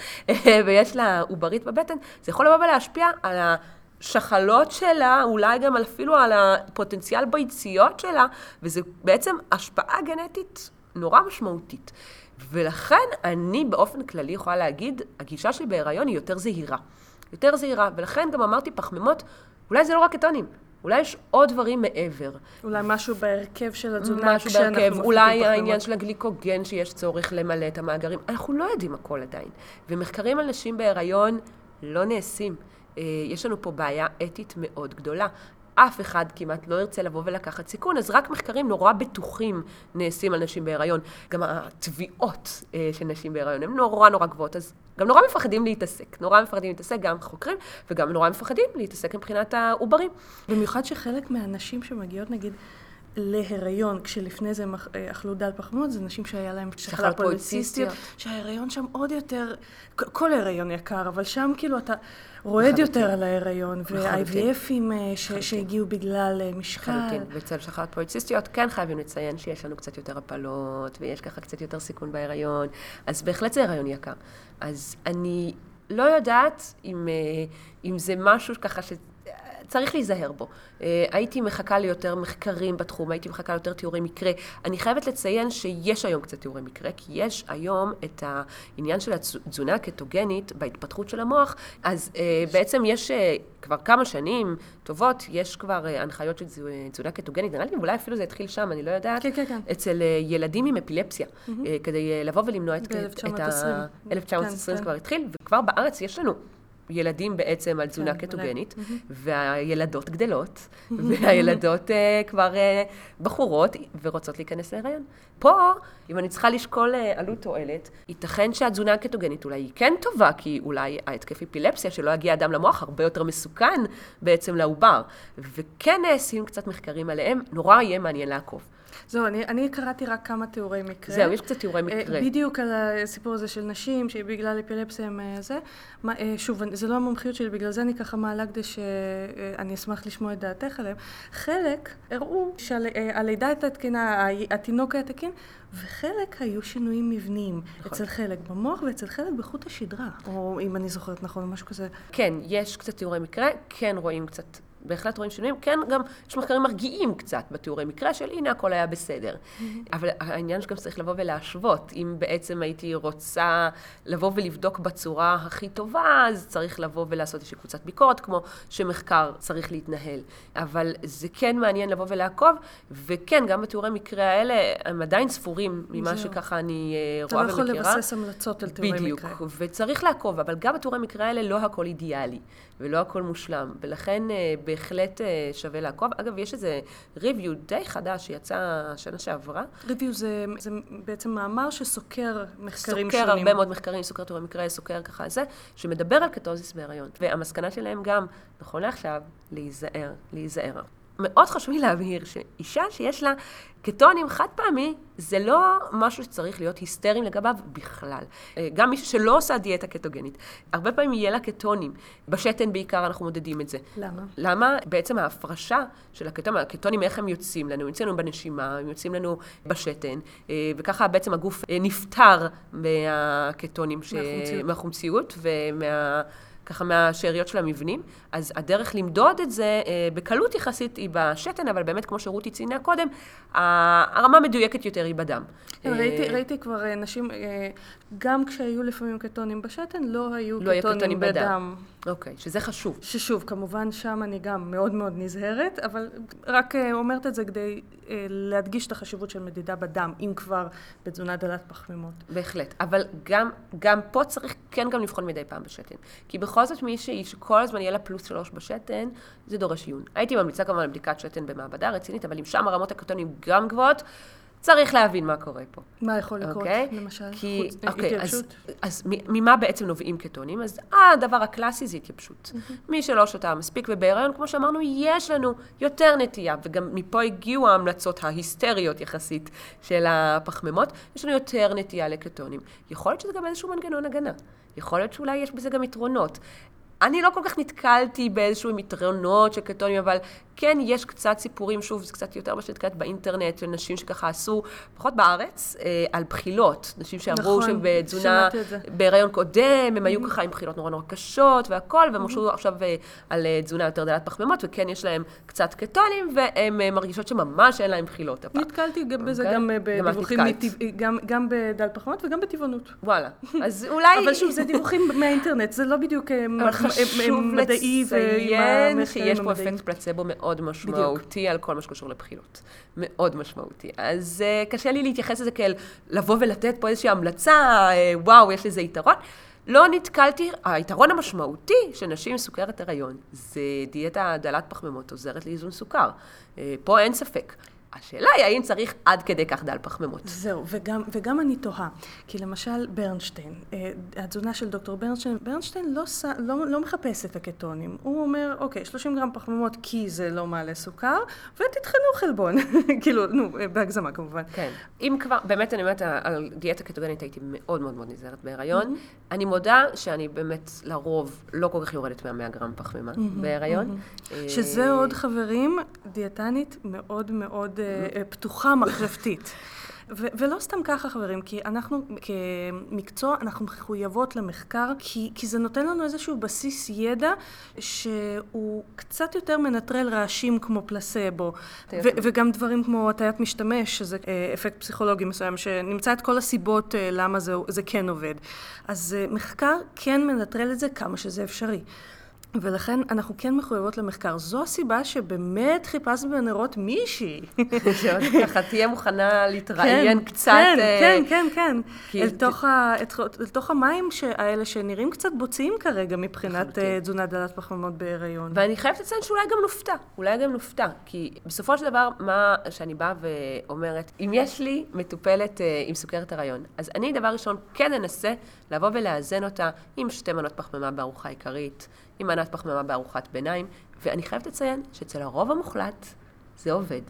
ויש לה עוברית בבטן, זה יכול לבוא ולהשפיע על השחלות שלה, אולי גם אפילו על הפוטנציאל ביציות שלה, וזה בעצם השפעה גנטית נורא משמעותית. ולכן אני באופן כללי יכולה להגיד, הגישה שלי בהיריון היא יותר זהירה. יותר זהירה, ולכן גם אמרתי פחמימות, אולי זה לא רק קטונים, אולי יש עוד דברים מעבר. אולי משהו בהרכב של התזונה משהו בהרכב, אולי העניין של הגליקוגן שיש צורך למלא את המאגרים. אנחנו לא יודעים הכל עדיין. ומחקרים על נשים בהיריון לא נעשים. אה, יש לנו פה בעיה אתית מאוד גדולה. אף אחד כמעט לא ירצה לבוא ולקחת סיכון, אז רק מחקרים נורא בטוחים נעשים על נשים בהיריון. גם התביעות אה, של נשים בהיריון הן נורא נורא גבוהות, אז גם נורא מפחדים להתעסק. נורא מפחדים להתעסק, גם חוקרים, וגם נורא מפחדים להתעסק מבחינת העוברים. במיוחד שחלק מהנשים שמגיעות, נגיד... להיריון, כשלפני זה אה, אכלו דל פחמות, זה נשים שהיה להן שחלה פוליציסטיות, שההיריון שם עוד יותר, כל הריון יקר, אבל שם כאילו אתה רועד יותר על ההיריון, וה-IVFים אה, שהגיעו בגלל אה, משקל. לחלוטין, ואצל שחלת פוליציסטיות כן חייבים לציין שיש לנו קצת יותר הפלות, ויש ככה קצת יותר סיכון בהיריון, אז בהחלט זה הריון יקר. אז אני לא יודעת אם, אם זה משהו ככה ש... צריך להיזהר בו. אה, הייתי מחכה ליותר מחקרים בתחום, הייתי מחכה ליותר תיאורי מקרה. אני חייבת לציין שיש היום קצת תיאורי מקרה, כי יש היום את העניין של התזונה הקטוגנית בהתפתחות של המוח, אז אה, בעצם יש אה, כבר כמה שנים טובות, יש כבר הנחיות של תזונה קטוגנית, נראה לי אולי אפילו זה התחיל שם, אני לא יודעת, כן, כן, כן. אצל ילדים עם אפילפסיה, mm-hmm. כדי לבוא ולמנוע את... ב-1920. 1920 כן, כבר כן. התחיל, וכבר בארץ יש לנו ילדים בעצם על תזונה כן, קטוגנית, מלא. והילדות גדלות, והילדות uh, כבר uh, בחורות ורוצות להיכנס להיריון. פה, אם אני צריכה לשקול uh, עלות תועלת, ייתכן שהתזונה הקטוגנית אולי היא כן טובה, כי אולי ההתקף אפילפסיה שלא יגיע אדם למוח הרבה יותר מסוכן בעצם לעובר. וכן נעשים קצת מחקרים עליהם, נורא יהיה מעניין לעקוב. זהו, אני, אני קראתי רק כמה תיאורי מקרה. זהו, יש קצת תיאורי מקרה. בדיוק על הסיפור הזה של נשים, שבגלל אפילפסיה הם זה. מה, שוב, זה לא המומחיות שלי, בגלל זה אני ככה מעלה כדי שאני אשמח לשמוע את דעתך עליהם. חלק הראו שהלידה הייתה תקינה, התינוק היה תקין, וחלק היו שינויים מבניים. נכון. אצל חלק במוח ואצל חלק בחוט השדרה, או אם אני זוכרת נכון, משהו כזה. כן, יש קצת תיאורי מקרה, כן רואים קצת בהחלט רואים שינויים. כן, גם יש מחקרים מרגיעים קצת בתיאורי מקרה של הנה הכל היה בסדר. Mm-hmm. אבל העניין שגם צריך לבוא ולהשוות. אם בעצם הייתי רוצה לבוא ולבדוק בצורה הכי טובה, אז צריך לבוא ולעשות איזושהי קבוצת ביקורת, כמו שמחקר צריך להתנהל. אבל זה כן מעניין לבוא ולעקוב, וכן, גם בתיאורי מקרה האלה, הם עדיין ספורים ממה. שככה אני אה, רואה ומכירה. אתה לא יכול לבסס המלצות על תיאורי בדיוק, מקרה. בדיוק, וצריך לעקוב, אבל גם בתיאורי מקרה האלה לא הכל אידיאלי, ולא הכל מושלם. ולכן אה, בהחלט אה, שווה לעקוב. אגב, יש איזה ריוויו די חדש שיצא שנה שעברה. ריוויו זה, זה בעצם מאמר שסוקר מחקרים סוקר שונים. סוקר הרבה מאוד מחקרים, סוקר תיאורי מקרה, סוקר ככה זה, שמדבר על קטוזיס בהיריון. והמסקנה שלהם גם, נכון לעכשיו, להיזהר, להיזהר. מאוד חשוב לי להבהיר שאישה שיש לה קטונים חד פעמי, זה לא משהו שצריך להיות היסטריים לגביו בכלל. אה, גם מישהו שלא עושה דיאטה קטוגנית, הרבה פעמים יהיה לה קטונים. בשתן בעיקר אנחנו מודדים את זה. למה? למה בעצם ההפרשה של הקטונים, הקטונים, איך הם יוצאים לנו? הם יוצאים לנו בנשימה, הם יוצאים לנו בשתן, אה, וככה בעצם הגוף אה, נפטר מהקטונים, ש... מהחומציות, מהחומציות ומה... ככה מהשאריות של המבנים. אז הדרך למדוד את זה אה, בקלות יחסית היא בשתן, אבל באמת, כמו שרותי ציינה קודם, הרמה מדויקת יותר היא בדם. כן, ראיתי, אה, ראיתי כבר אה, נשים, גם כשהיו לפעמים קטונים בשתן, לא היו לא קטונים, קטונים בדם. אוקיי, שזה חשוב. ששוב, כמובן שם אני גם מאוד מאוד נזהרת, אבל רק אומרת את זה כדי להדגיש את החשיבות של מדידה בדם, אם כבר בתזונה דלת פחמימות. בהחלט, אבל גם, גם פה צריך כן גם לבחון מדי פעם בשתן. כי בכל זאת מישהי שכל הזמן יהיה לה פלוס שלוש בשתן, זה דורש עיון. הייתי ממליצה כמובן על בדיקת שתן במעבדה רצינית, אבל אם שם הרמות הקטונים גם גבוהות, צריך להבין מה קורה פה. מה יכול לקרות, okay? אוקיי? למשל? כי, חוץ, אוקיי, אז, אז ממה בעצם נובעים קטונים? אז אה, הדבר הקלאסי זה התייבשות. Mm-hmm. מי שלא שותה מספיק, ובהיריון, כמו שאמרנו, יש לנו יותר נטייה, וגם מפה הגיעו ההמלצות ההיסטריות יחסית של הפחמימות, יש לנו יותר נטייה לקטונים. יכול להיות שזה גם איזשהו מנגנון הגנה. יכול להיות שאולי יש בזה גם יתרונות. אני לא כל כך נתקלתי באיזשהו יתרונות של קטונים, אבל כן, יש קצת סיפורים, שוב, זה קצת יותר מה שנתקלת באינטרנט, של נשים שככה עשו, פחות בארץ, אה, על בחילות. נשים שאמרו נכון, שבתזונה, בהיריון קודם, הם היו ככה עם בחילות נורא נורא קשות והכל, והם חשבו עכשיו אה, על אה, תזונה יותר דלת פחמימות, וכן, יש להם קצת קטונים, והן מרגישות שממש אין להם בחילות הפעם. נתקלתי גם בזה, okay. גם בדיווחים, גם, גם בדלת פחמימות וגם בטבעונות. וואלה, אז אולי... אבל שוב, זה דיווחים מהאינטרנט, זה לא בדיוק מדעי חשוב לציין שיש פה אפקט פלצבו מאוד מאוד משמעותי בדיוק. על כל מה שקשור לבחינות. מאוד משמעותי. אז uh, קשה לי להתייחס לזה כאל לבוא ולתת פה איזושהי המלצה, uh, וואו, יש לזה יתרון. לא נתקלתי, היתרון המשמעותי של נשים עם סוכרת הריון זה דיאטה דלת פחמימות עוזרת לאיזון סוכר. אה, פה אין ספק. השאלה היא האם צריך עד כדי כך דל פחמימות. זהו, וגם, וגם אני תוהה, כי למשל ברנשטיין, אה, התזונה של דוקטור ברנשטיין, ברנשטיין לא, לא, לא מחפש את הקטונים, הוא אומר, אוקיי, 30 גרם פחמימות כי זה לא מעלה סוכר, ותטחנו חלבון, כאילו, נו, בהגזמה כמובן. כן, אם כבר, באמת אני אומרת, על דיאטה קטוגנית הייתי מאוד מאוד מאוד נזהרת בהיריון. Mm-hmm. אני מודה שאני באמת לרוב לא כל כך יורדת מה-100 גרם פחמימה mm-hmm, בהיריון. Mm-hmm. שזה עוד, חברים, דיאטנית מאוד מאוד... אה, פתוחה מחשבתית. ו- ולא סתם ככה חברים, כי אנחנו כמקצוע, אנחנו מחויבות למחקר, כי, כי זה נותן לנו איזשהו בסיס ידע שהוא קצת יותר מנטרל רעשים כמו פלסבו, ו- וגם דברים כמו הטיית משתמש, שזה אה, אפקט פסיכולוגי מסוים, שנמצא את כל הסיבות אה, למה זה, זה כן עובד. אז מחקר כן מנטרל את זה כמה שזה אפשרי. ולכן אנחנו כן מחויבות למחקר. זו הסיבה שבאמת חיפשנו בנרות מישהי. ככה תהיה מוכנה להתראיין כן, קצת. כן, אה, כן, כן, כן. כי... אל, תוך ה, אל תוך המים האלה שנראים קצת בוצעים כרגע מבחינת אה, תזונה דלת פחמימות בהיריון. ואני חייבת לציין שאולי גם נופתע, אולי גם נופתע. כי בסופו של דבר, מה שאני באה ואומרת, אם יש לי מטופלת אה, עם סוכרת הריון, אז אני דבר ראשון כן אנסה לבוא ולאזן אותה עם שתי מנות פחמימה בארוחה עיקרית. עם מנת פחמימה בארוחת ביניים, ואני חייבת לציין שאצל הרוב המוחלט זה עובד.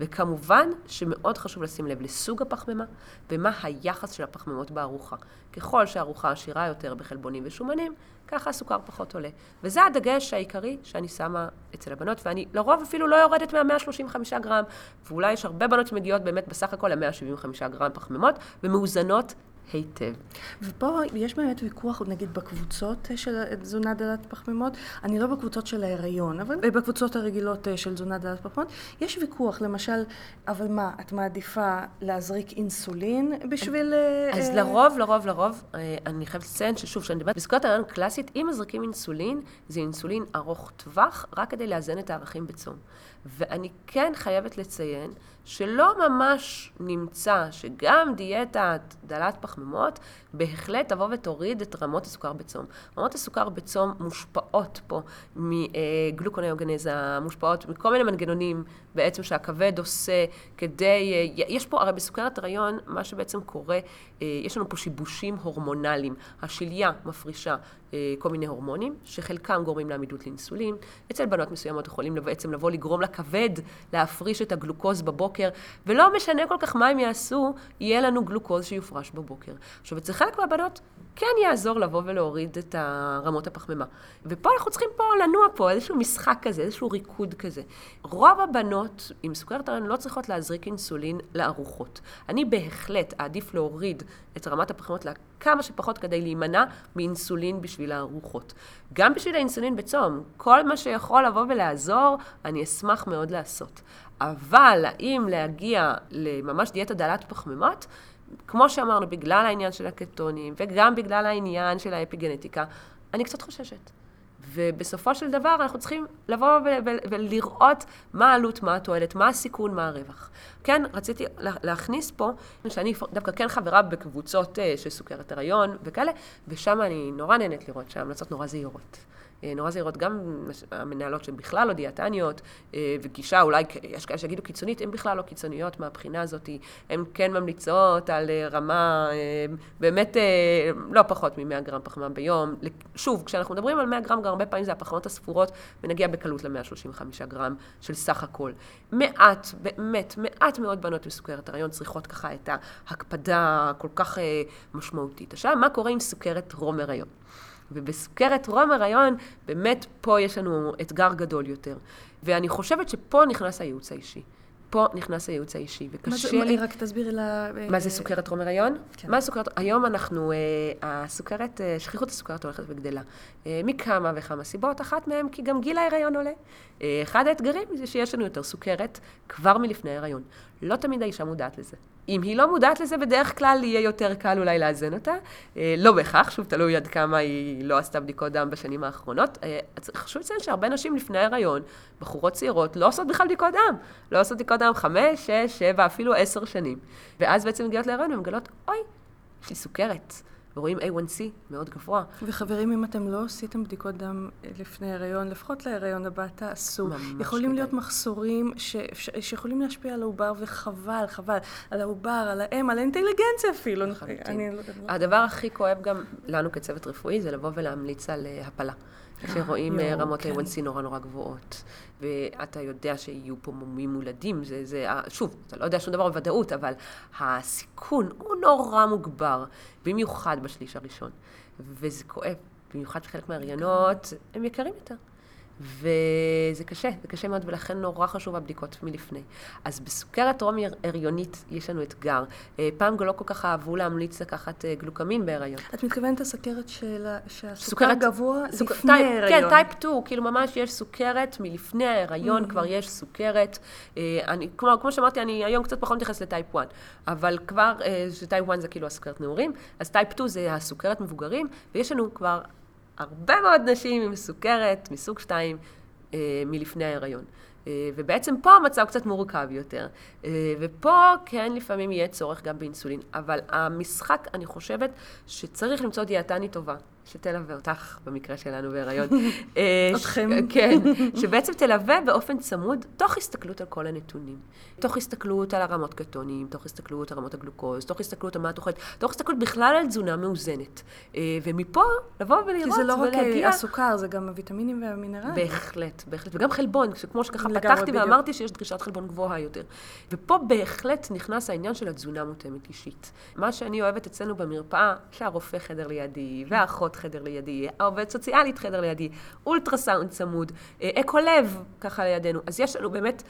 וכמובן שמאוד חשוב לשים לב לסוג הפחמימה ומה היחס של הפחמימות בארוחה. ככל שהארוחה עשירה יותר בחלבונים ושומנים, ככה הסוכר פחות עולה. וזה הדגש העיקרי שאני שמה אצל הבנות, ואני לרוב אפילו לא יורדת מה-135 גרם, ואולי יש הרבה בנות שמגיעות באמת בסך הכל ל-175 גרם פחמימות, ומאוזנות היטב. ופה יש באמת ויכוח, נגיד, בקבוצות של תזונה דלת פחמימות, אני לא בקבוצות של ההיריון, אבל בקבוצות הרגילות אה, של תזונה דלת פחמימות, יש ויכוח, למשל, אבל מה, את מעדיפה להזריק אינסולין בשביל... אה, אז לרוב, לרוב, לרוב, אה, אני חייבת לציין ששוב, כשאני מדברת בסוכרת ההיריון קלאסית, אם מזריקים אינסולין, זה אינסולין ארוך טווח, רק כדי לאזן את הערכים בצום. ואני כן חייבת לציין שלא ממש נמצא שגם דיאטה דלת פחמימות בהחלט תבוא ותוריד את רמות הסוכר בצום. רמות הסוכר בצום מושפעות פה מגלוקוניוגנזה, מושפעות מכל מיני מנגנונים בעצם שהכבד עושה כדי, אה, יש פה, הרי בסוכרת הריון, מה שבעצם קורה, אה, יש לנו פה שיבושים הורמונליים. השליה מפרישה אה, כל מיני הורמונים, שחלקם גורמים לעמידות לאינסולין. אצל בנות מסוימות יכולים בעצם לבוא לגרום לכבד להפריש את הגלוקוז בבוקר, ולא משנה כל כך מה הם יעשו, יהיה לנו גלוקוז שיופרש בבוקר. עכשיו, אצל חלק מהבנות כן יעזור לבוא ולהוריד את רמות הפחמימה. ופה אנחנו צריכים פה לנוע פה, איזשהו משחק כזה, איזשהו ריקוד כזה. רוב הבנות עם סוכרת הריון לא צריכות להזריק אינסולין לארוחות. אני בהחלט אעדיף להוריד את רמת הפחמימות לכמה שפחות כדי להימנע מאינסולין בשביל הארוחות. גם בשביל האינסולין בצום, כל מה שיכול לבוא ולעזור, אני אשמח מאוד לעשות. אבל האם להגיע לממש דיאטה דלת פחמימות? כמו שאמרנו, בגלל העניין של הקטונים, וגם בגלל העניין של האפיגנטיקה, אני קצת חוששת. ובסופו של דבר אנחנו צריכים לבוא ולראות מה העלות, מה התועלת, מה הסיכון, מה הרווח. כן, רציתי להכניס פה, שאני דווקא כן חברה בקבוצות אה, של סוכרת הריון וכאלה, ושם אני נורא נהנית לראות שההמלצות נורא זהירות. אה, נורא זהירות, גם המנהלות שהן בכלל לא דיאטניות, אה, וגישה אולי, יש כאלה שיגידו קיצונית, הן בכלל לא קיצוניות מהבחינה הזאת, הן כן ממליצות על אה, רמה באמת לא פחות מ-100 גרם פחמן ביום. שוב, כשאנחנו מדברים על 100 גרם, גם הרבה פעמים זה הפחמות הספורות, ונגיע בקלות ל-135 גרם של סך הכל. מעט, באמת, מעט מאוד בנות בסוכרת הריון צריכות ככה את ההקפדה הכל כך משמעותית. עכשיו, מה קורה עם סוכרת רום הריון? ובסוכרת טרום הריון, באמת פה יש לנו אתגר גדול יותר. ואני חושבת שפה נכנס הייעוץ האישי. פה נכנס הייעוץ האישי, וקשה לי... רק תסבירי לה... מה זה סוכרת טרום הריון? כן. מה סוכרת... היום אנחנו, אה, הסוכרת, אה, שכיחות הסוכרת הולכת וגדלה. אה, מכמה וכמה סיבות, אחת מהן כי גם גיל ההריון עולה. אחד האתגרים זה שיש לנו יותר סוכרת כבר מלפני ההריון. לא תמיד האישה מודעת לזה. אם היא לא מודעת לזה, בדרך כלל יהיה יותר קל אולי לאזן אותה. אה, לא בהכרח, שוב, תלוי עד כמה היא לא עשתה בדיקות דם בשנים האחרונות. אה, חשוב לציין שהרבה נשים לפני ההיריון, בחורות צעירות, לא עושות בכלל בדיקות דם. לא עושות בדיקות דם חמש, שש, שבע, אפילו עשר שנים. ואז בעצם מגיעות להיריון ומגלות, אוי, יש לי סוכרת. ורואים A1C מאוד גבוה. וחברים, אם אתם לא עשיתם בדיקות דם לפני הריון, לפחות להריון הבא תעשו. יכולים להיות מחסורים ש... שיכולים להשפיע על העובר, וחבל, חבל, על העובר, על האם, על האינטליגנציה אפילו. אני... לא- הדבר הכי כואב גם לנו כצוות רפואי זה לבוא ולהמליץ על אה, הפלה. כשרואים אה, רמות כן. A1C נורא נורא גבוהות, ואתה יודע שיהיו פה מומים מולדים, זה, זה, שוב, אתה לא יודע שום דבר בוודאות, אבל הסיכון הוא נורא מוגבר, במיוחד בשליש הראשון. וזה כואב, במיוחד שחלק מההריונות הם יקרים יותר. וזה קשה, זה קשה מאוד, ולכן נורא חשוב הבדיקות מלפני. אז בסוכרת טרום הריונית יש לנו אתגר. אה, פעם לא כל כך אהבו להמליץ לקחת אה, גלוקמין בהריון. את מתכוונת לסוכרת של... שהסוכר גבוה סוכ... לפני type, ההריון. כן, type 2, כאילו ממש יש סוכרת מלפני ההריון, mm-hmm. כבר יש סוכרת. אה, אני, כמו, כמו שאמרתי, אני היום קצת פחות מתייחסת ל type 1, אבל כבר, type 1 זה כאילו הסוכרת נעורים, אז type 2 זה הסוכרת מבוגרים, ויש לנו כבר הרבה מאוד נשים עם סוכרת מסוג 2 אה, מלפני ההיריון. אה, ובעצם פה המצב קצת מורכב יותר. אה, ופה כן לפעמים יהיה צורך גם באינסולין. אבל המשחק, אני חושבת שצריך למצוא דיאטנית טובה. שתלווה אותך, במקרה שלנו בהיריון. אה, אתכם. כן, שבעצם תלווה באופן צמוד, תוך הסתכלות על כל הנתונים. תוך הסתכלות על הרמות קטונים, תוך הסתכלות על רמות הגלוקוז, תוך הסתכלות על מה את אוכלת, תוך הסתכלות בכלל על תזונה מאוזנת. אה, ומפה לבוא ולראות ולהגיע... כי זה לא רק אה, הסוכר, זה גם הוויטמינים והמינרלים. בהחלט, בהחלט. וגם חלבון, כמו שככה פתחתי ואמרתי שיש דרישת חלבון גבוהה יותר. ופה בהחלט נכנס העניין של התזונה מותאמת אישית. מה שאני אוהבת אצלנו במרפאה, שהרופא חדר לידי, והאחות חדר לידי, העובדת סוציאלית חדר לידי, אולטרסאונד צמוד, אה, אקו לב ככה לידינו. אז יש לנו באמת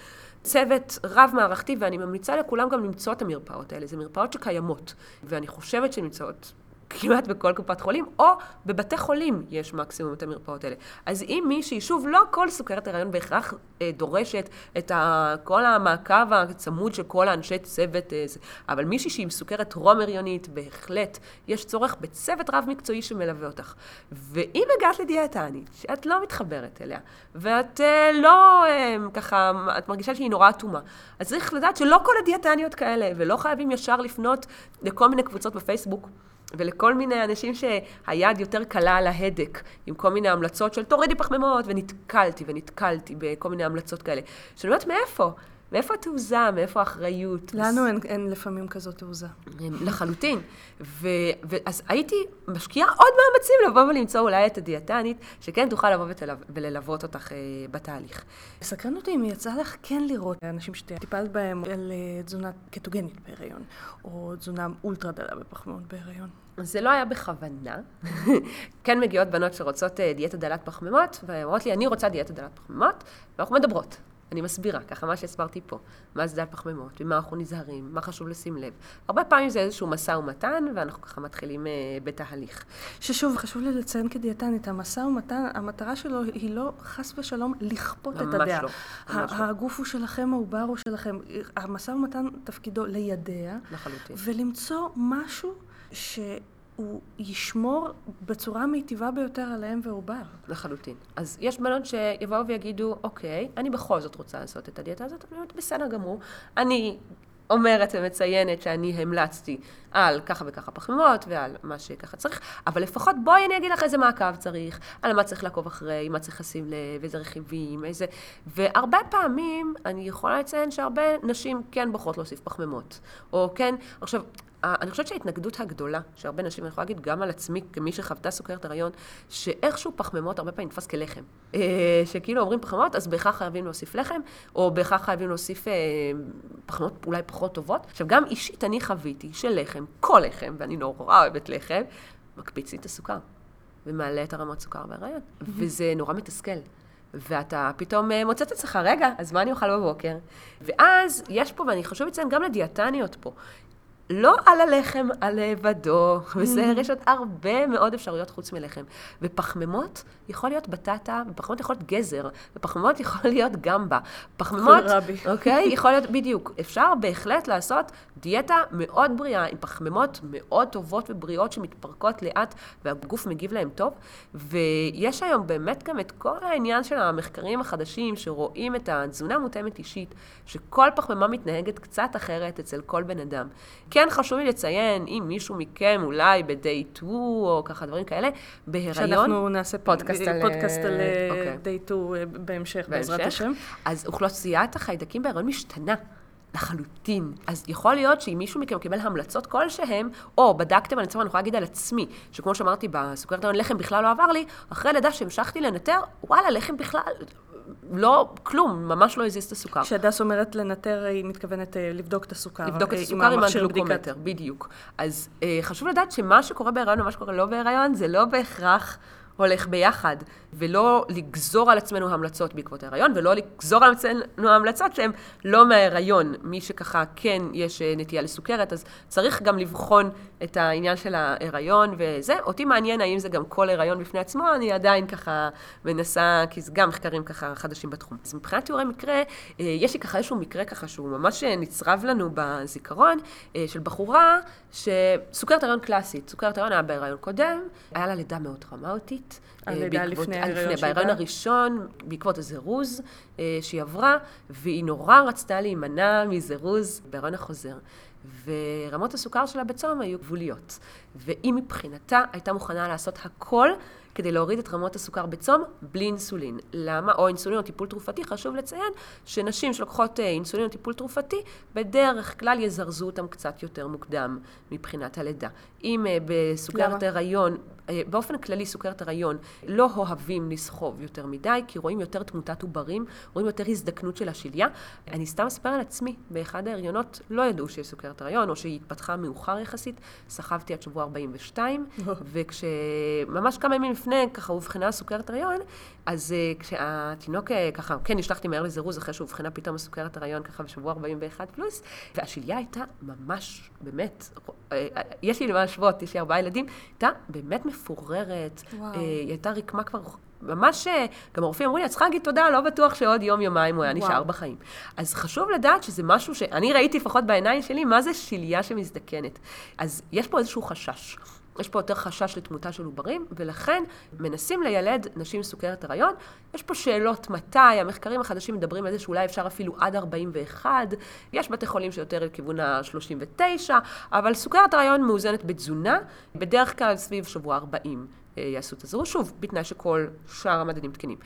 צוות רב-מערכתי, ואני ממליצה לכולם גם למצוא את המרפאות האלה. זה מרפאות שקיימות, ואני חושבת שנמצאות כמעט בכל קופת חולים, או בבתי חולים יש מקסימום את המרפאות האלה. אז אם מישהי, שוב, לא כל סוכרת הריון בהכרח אה, דורשת את ה, כל המעקב הצמוד של כל האנשי צוות, אה, אבל מישהי שהיא עם סוכרת טרום הריונית, בהחלט יש צורך בצוות רב-מקצועי שמלווה אותך. ואם הגעת לדיאטנית, שאת לא מתחברת אליה, ואת אה, לא אה, ככה, את מרגישה שהיא נורא אטומה, אז צריך לדעת שלא כל הדיאטניות כאלה, ולא חייבים ישר לפנות לכל מיני קבוצות בפייסבוק. ולכל מיני אנשים שהיד יותר קלה על ההדק, עם כל מיני המלצות של תורידי פחמימות, ונתקלתי ונתקלתי בכל מיני המלצות כאלה. שאני אומרת, מאיפה? מאיפה התעוזה? מאיפה האחריות? לנו אין, אין לפעמים כזאת תעוזה. לחלוטין. ו, ואז הייתי משקיעה עוד מאמצים לבוא ולמצוא אולי את הדיאטנית, שכן תוכל לבוא ותלו, וללוות אותך אה, בתהליך. סקרן אותי אם יצא לך כן לראות אנשים שטיפלת בהם על אה, תזונה קטוגנית בהיריון, או תזונה אולטרה דלה בפחמימות בהיריון. זה לא היה בכוונה. כן מגיעות בנות שרוצות אה, דיאטה דלת פחמימות, ואומרות לי, אני רוצה דיאטה דלת פחמימות, ואנחנו מדברות. אני מסבירה, ככה מה שהסברתי פה, מה זה דל פחמימות, ומה אנחנו נזהרים, מה חשוב לשים לב. הרבה פעמים זה איזשהו משא ומתן, ואנחנו ככה מתחילים אה, בתהליך. ששוב, חשוב לי לציין כדיאטנית, המשא ומתן, המטרה שלו היא לא חס ושלום לכפות את הדעה. ממש לא. הגוף הוא שלכם, העובר הוא שלכם. המשא ומתן תפקידו לידע. לחלוטין. ולמצוא משהו ש... הוא ישמור בצורה המיטיבה ביותר על האם ועובר. לחלוטין. אז יש בנות שיבואו ויגידו, אוקיי, אני בכל זאת רוצה לעשות את הדיאטה הזאת, אני אומרת, בסדר גמור. אני אומרת ומציינת שאני המלצתי על ככה וככה פחמימות ועל מה שככה צריך, אבל לפחות בואי אני אגיד לך איזה מעקב צריך, על מה צריך לעקוב אחרי, מה צריך לשים לב, איזה רכיבים, איזה... והרבה פעמים אני יכולה לציין שהרבה נשים כן בוחרות להוסיף פחמימות. או כן, עכשיו, אני חושבת שההתנגדות הגדולה, שהרבה נשים, אני יכולה להגיד גם על עצמי, כמי שחוותה סוכרת הריון, שאיכשהו פחמימות הרבה פעמים נתפס כלחם. אה, שכאילו אומרים פחמימות, אז בהכרח חייבים להוסיף לחם, או בהכרח חייבים להוסיף אה, פחמימות אולי פחות טובות. עכשיו, גם אישית אני חוויתי שלחם, כל לחם, ואני נורא אוהבת לחם, מקפיץ לי את הסוכר, ומעלה את הרמות סוכר בהריון. וזה נורא מתסכל. ואתה פתאום אה, מוצא את עצמך, רגע, אז מה אני אוכל בבוקר? ואז יש פה, ואני חושבת לציין גם לדיאטניות פה, לא על הלחם הלבדו, בסדר? יש עוד הרבה מאוד אפשרויות חוץ מלחם. ופחמימות יכול להיות בטטה, ופחמימות יכול להיות גזר, ופחמימות יכול להיות גמבה. פחמימות, אוקיי? יכול להיות, בדיוק. אפשר בהחלט לעשות דיאטה מאוד בריאה, עם פחמימות מאוד טובות ובריאות שמתפרקות לאט, והגוף מגיב להם טוב. ויש היום באמת גם את כל העניין של המחקרים החדשים, שרואים את התזונה המותאמת אישית, שכל פחמימה מתנהגת קצת אחרת אצל כל בן אדם. כן חשוב לי לציין, אם מישהו מכם אולי ב-day 2 או ככה דברים כאלה, בהיריון... שאנחנו נעשה פודקאסט על, פודקאסט על okay. אוקיי. day 2 אה, בהמשך, בעזרת השם. אז אוכלוסיית החיידקים בהיריון משתנה. לחלוטין. אז יכול להיות שאם מישהו מכם קיבל המלצות כלשהם, או בדקתם, אני צריכה, אני יכולה להגיד על עצמי, שכמו שאמרתי, בסוכרת ההון לחם בכלל לא עבר לי, אחרי לידה שהמשכתי לנטר, וואלה, לחם בכלל, לא, כלום, ממש לא הזיז את הסוכר. כשהדס אומרת לנטר, היא מתכוונת אה, לבדוק את הסוכר. לבדוק את אה, הסוכר עם הגלוקומטר, בדיוק. אז אה, חשוב לדעת שמה שקורה בהיריון ומה שקורה לא בהיריון, זה לא בהכרח הולך ביחד, ולא לגזור על עצמנו המלצות בעקבות ההיריון, ולא לגזור על עצמנו המלצות שהן לא מההיריון. מי שככה כן יש אה, נטייה לסוכרת, אז צריך גם לבחון את העניין של ההיריון וזה. אותי מעניין האם זה גם כל הריון בפני עצמו, אני עדיין ככה מנסה, כי זה גם מחקרים ככה חדשים בתחום. אז מבחינת תיאורי מקרה, אה, יש לי ככה איזשהו מקרה ככה שהוא ממש נצרב לנו בזיכרון, אה, של בחורה שסוכרת הריון קלאסית. סוכרת הריון היה בהיריון קודם, היה לה לידה מאוד טראומטית. הלידה לפני ההיריון שלה? בהיריון הראשון, בעקבות הזירוז שהיא עברה, והיא נורא רצתה להימנע מזירוז בהיריון החוזר. ורמות הסוכר שלה בצום היו גבוליות. והיא מבחינתה הייתה מוכנה לעשות הכל כדי להוריד את רמות הסוכר בצום בלי אינסולין. למה? או אינסולין או טיפול תרופתי, חשוב לציין שנשים שלוקחות אה, אינסולין או טיפול תרופתי, בדרך כלל יזרזו אותם קצת יותר מוקדם מבחינת הלידה. אם אה, בסוכרת הריון, אה, באופן כללי סוכרת הריון, לא אוהבים לסחוב יותר מדי, כי רואים יותר תמותת עוברים, רואים יותר הזדקנות של השליה. אני סתם אספר על עצמי, באחד ההריונות לא ידעו שיש סוכרת הריון, או שהיא התפתחה מאוחר יחסית, סחבתי עד שבוע 42, וכשממש כמה ימים לפני, ככה אובחנה סוכרת הריון, אז uh, כשהתינוק uh, ככה, כן, נשלחתי מהר לזירוז אחרי שאובחנה פתאום הסוכרת הריון ככה בשבוע 41 פלוס, והשליה הייתה ממש, באמת, uh, יש לי למה להשוות, יש לי ארבעה ילדים, הייתה באמת מפוררת, uh, היא הייתה רקמה כבר ממש, גם הרופאים אמרו לי, את צריכה להגיד תודה, לא בטוח שעוד יום-יומיים הוא היה נשאר בחיים. אז חשוב לדעת שזה משהו שאני ראיתי לפחות בעיניים שלי, מה זה שליה שמזדקנת. אז יש פה איזשהו חשש. יש פה יותר חשש לתמותה של עוברים, ולכן מנסים לילד נשים סוכרת הריון. יש פה שאלות מתי, המחקרים החדשים מדברים על זה שאולי אפשר אפילו עד 41, יש בתי חולים שיותר לכיוון ה-39, אבל סוכרת הריון מאוזנת בתזונה, בדרך כלל סביב שבוע 40 אה, יעשו את הזירוז, שוב, בתנאי שכל שאר המדדים תקינים.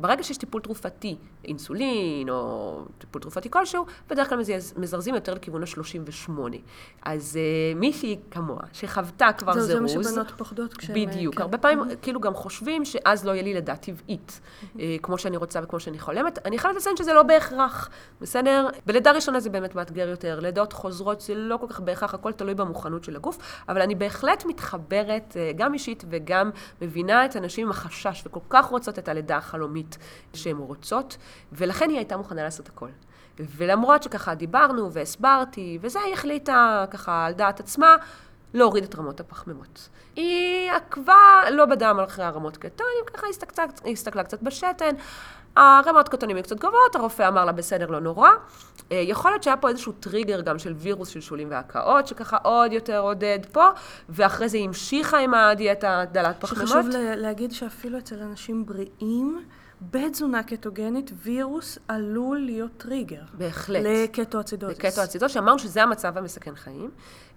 ברגע שיש טיפול תרופתי, אינסולין או טיפול תרופתי כלשהו, בדרך כלל מזרזים יותר לכיוון ה-38. אז uh, מישהי כמוה, שחוותה כבר זה זירוז... זה מה שבנות פוחדות כשהן... בדיוק. כן. הרבה פעמים mm-hmm. כאילו גם חושבים שאז לא יהיה לי לידה טבעית, mm-hmm. uh, כמו שאני רוצה וכמו שאני חולמת. אני חייבת לציין שזה לא בהכרח, בסדר? בלידה ראשונה זה באמת מאתגר יותר, לידות חוזרות זה לא כל כך בהכרח, הכל תלוי במוכנות של הגוף, אבל אני בהחלט מתחברת, uh, גם אישית וגם מבינה את הנשים עם החשש, וכל כך רוצות את הלידה החלומית. המקצועית שהן רוצות, ולכן היא הייתה מוכנה לעשות הכל. ולמרות שככה דיברנו והסברתי, וזה, היא החליטה ככה על דעת עצמה להוריד את רמות הפחמימות. היא עקבה לא בדם אחרי הרמות קטונים, ככה הסתכלה, הסתכלה קצת בשתן, הרמות קטונים היו קצת גבוהות, הרופא אמר לה בסדר, לא נורא. אה, יכול להיות שהיה פה איזשהו טריגר גם של וירוס של שולים והקאות, שככה עוד יותר עודד פה, ואחרי זה המשיכה עם הדיאטה דלת פחמימות. שחשוב להגיד שאפילו אצל אנשים בריאים, בתזונה קטוגנית וירוס עלול להיות טריגר. בהחלט. לקטואצידוזיס. לקטואצידוזיס, שאמרנו שזה המצב המסכן חיים.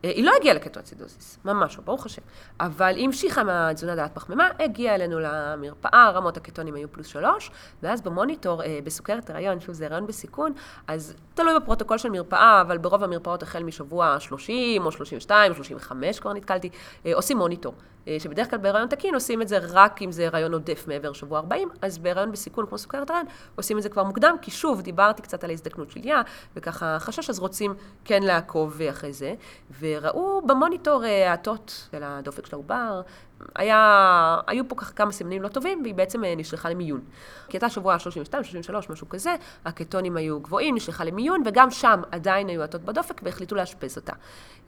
אה, היא לא הגיעה לקטואצידוזיס, ממש לא, ברוך השם. אבל היא המשיכה מהתזונה דלת פחמימה, הגיעה אלינו למרפאה, רמות הקטונים היו פלוס שלוש, ואז במוניטור, אה, בסוכרת הריון, שוב זה הריון בסיכון, אז תלוי בפרוטוקול של מרפאה, אבל ברוב המרפאות החל משבוע 30 או 32 או 35 כבר נתקלתי, אה, עושים מוניטור. שבדרך כלל בהיריון תקין עושים את זה רק אם זה הריון עודף מעבר שבוע 40, אז בהיריון בסיכון כמו סוכרת הריון עושים את זה כבר מוקדם, כי שוב, דיברתי קצת על ההזדקנות של יא, וככה חשש, אז רוצים כן לעקוב אחרי זה. ו... וראו במוניטור האטות של הדופק של העובר, היה, היו פה ככה כמה סימנים לא טובים, והיא בעצם אה, נשלחה למיון. כי הייתה שבוע 32, 33, משהו כזה, הקטונים היו גבוהים, נשלחה למיון, וגם שם עדיין היו עטות בדופק, והחליטו לאשפז אותה.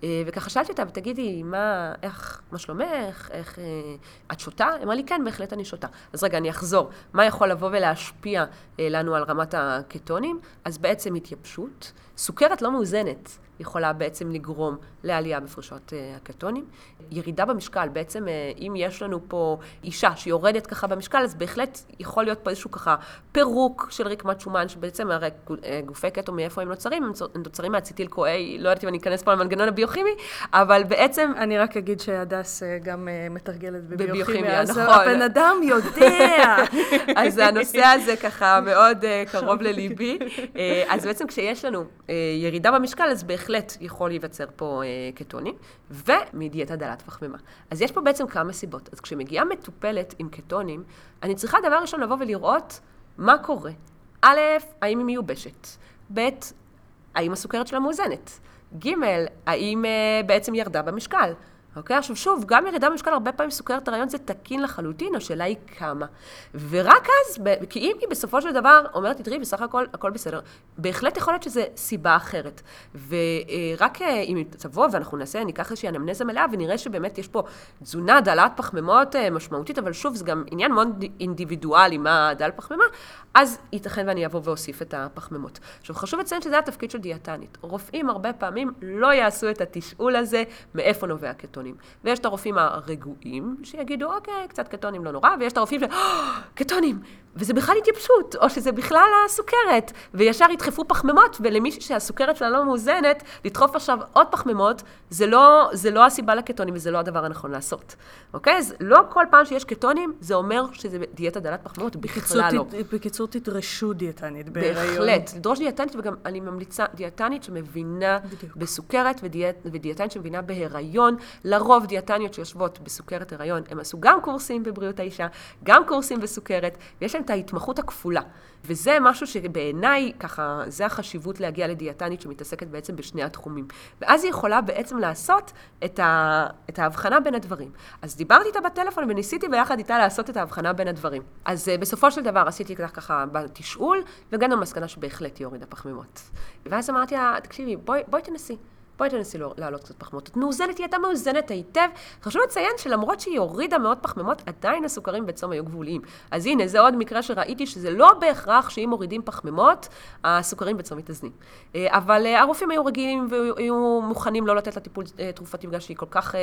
אה, וככה שאלתי אותה, ותגידי, מה, איך, מה שלומך, איך, אה, את שותה? אמרה לי, כן, בהחלט אני שותה. אז רגע, אני אחזור. מה יכול לבוא ולהשפיע לנו על רמת הקטונים? אז בעצם התייבשות. סוכרת לא מאוזנת. יכולה בעצם לגרום לעלייה בפרישות אה, הקטונים. ירידה במשקל, בעצם אה, אם יש לנו פה אישה שיורדת ככה במשקל, אז בהחלט יכול להיות פה איזשהו ככה פירוק של רקמת שומן, שבעצם הרי אה, גופי קטו מאיפה הם נוצרים? הם נוצרים מהציטיל קואי, לא יודעת אם אני אכנס פה למנגנון הביוכימי, אבל בעצם... אני רק אגיד שהדס גם מתרגלת בביוכימיה, נכון. הבן אדם יודע. אז הנושא הזה ככה מאוד קרוב לליבי. אז בעצם כשיש לנו ירידה במשקל, אז בהחלט יכול להיווצר פה קטונים, ומדיאטה דלת פחמימה. אז יש פה בעצם כמה סיבות. אז כשמגיעה מטופלת עם קטונים, אני צריכה דבר ראשון לבוא ולראות מה קורה. א', האם היא מיובשת? ב', האם הסוכרת שלה מאוזנת? ג', האם uh, בעצם ירדה במשקל? אוקיי? עכשיו שוב, גם ירידה במשקל, הרבה פעמים סוכרת הריון זה תקין לחלוטין, השאלה היא כמה. ורק אז, כי אם היא בסופו של דבר אומרת תראי, בסך הכל, הכל בסדר, בהחלט יכול להיות שזו סיבה אחרת. ורק אה, אם תבוא ואנחנו נעשה, ניקח איזושהי אנמנזה מלאה ונראה שבאמת יש פה תזונה דלת פחמימות אה, משמעותית, אבל שוב, זה גם עניין מאוד אינדיבידואלי מה דל פחמימה, אז ייתכן ואני אבוא ואוסיף את הפחמימות. עכשיו, חשוב לציין שזה התפקיד של דיאטנית. רופאים הרבה פעמים לא יעשו את התשאול הזה מאיפה נובע הקטונים. ויש את הרופאים הרגועים, שיגידו, אוקיי, קצת קטונים לא נורא, ויש את הרופאים ש... קטונים! וזה בכלל התייבשות, או שזה בכלל הסוכרת, וישר ידחפו פחמימות, ולמישהי שהסוכרת שלה לא מאוזנת, לדחוף עכשיו עוד פחמימות, זה לא, זה לא הסיבה לקטונים וזה לא הדבר הנכון לעשות. אוקיי? אז לא כל פעם שיש קטונים, זה אומר שזה דיאטה דלת פחמימות, בכלל לא. בקיצור, תדרשו דיאטנית בהיריון. בהחלט, לדרוש דיאטנית, וגם אני ממליצה דיאטנית שמבינה בדיוק. בסוכרת, ודיאט, ודיאטנית שמבינה בהיריון. לרוב דיאטניות שיושבות בסוכרת הריון, הם עשו גם קורסים בבריאות האישה, גם קורסים בסוכרת, ויש את ההתמחות הכפולה. וזה משהו שבעיניי, ככה, זה החשיבות להגיע לדיאטנית שמתעסקת בעצם בשני התחומים. ואז היא יכולה בעצם לעשות את, ה, את ההבחנה בין הדברים. אז דיברתי איתה בטלפון וניסיתי ביחד איתה לעשות את ההבחנה בין הדברים. אז uh, בסופו של דבר עשיתי ככה בתשאול, והגענו למסקנה שבהחלט היא הורידה פחמימות. ואז אמרתי לה, תקשיבי, בואי, בואי תנסי. בואי תנסי להעלות קצת פחמימות. את מאוזנת, היא הייתה מאוזנת היטב. חשוב לציין שלמרות שהיא הורידה מאוד פחמימות, עדיין הסוכרים בצום היו גבוליים. אז הנה, זה עוד מקרה שראיתי שזה לא בהכרח שאם מורידים פחמימות, הסוכרים בצום מתאזנים. אה, אבל אה, הרופאים היו רגילים והיו מוכנים לא לתת לה טיפול אה, תרופתי בגלל שהיא כל כך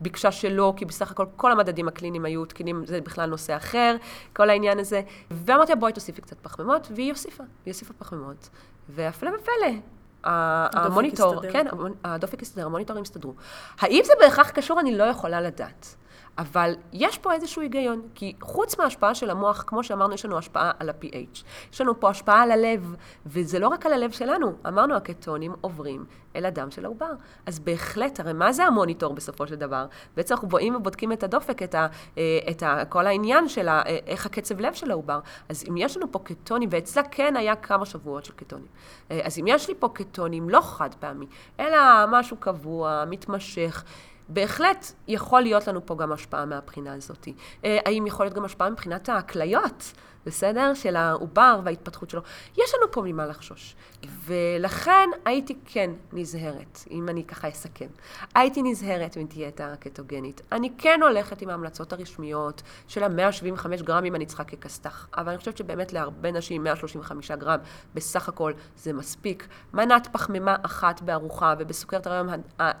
ביקשה שלא, כי בסך הכל כל המדדים הקליניים היו תקינים, זה בכלל נושא אחר, כל העניין הזה. ואמרתי לה, בואי תוסיפי קצת פחמימות, והיא הוסיפה, היא הוסיפה פחמימות. והפלא ופלא, המוניטור, כן, הדופק הסתדר, המוניטורים הסתדרו. האם זה בהכרח קשור? אני לא יכולה לדעת. אבל יש פה איזשהו היגיון, כי חוץ מההשפעה של המוח, כמו שאמרנו, יש לנו השפעה על ה-PH. יש לנו פה השפעה על הלב, וזה לא רק על הלב שלנו. אמרנו, הקטונים עוברים אל הדם של העובר. אז בהחלט, הרי מה זה המוניטור בסופו של דבר? בעצם אנחנו באים ובודקים את הדופק, את, ה, אה, את ה, כל העניין של ה, אה, איך הקצב לב של העובר. אז אם יש לנו פה קטונים, ואצלה כן היה כמה שבועות של קטונים. אה, אז אם יש לי פה קטונים, לא חד פעמי, אלא משהו קבוע, מתמשך, בהחלט יכול להיות לנו פה גם השפעה מהבחינה הזאת. אה, האם יכול להיות גם השפעה מבחינת הכליות? בסדר? של העובר וההתפתחות שלו. יש לנו פה ממה לחשוש. ולכן הייתי כן נזהרת, אם אני ככה אסכם. הייתי נזהרת מדיאטה קטוגנית. אני כן הולכת עם ההמלצות הרשמיות של ה-175 גרם אם אני צריכה ככסת"ח. אבל אני חושבת שבאמת להרבה נשים 135 גרם בסך הכל זה מספיק. מנת פחמימה אחת בארוחה ובסוכרת הרעיון,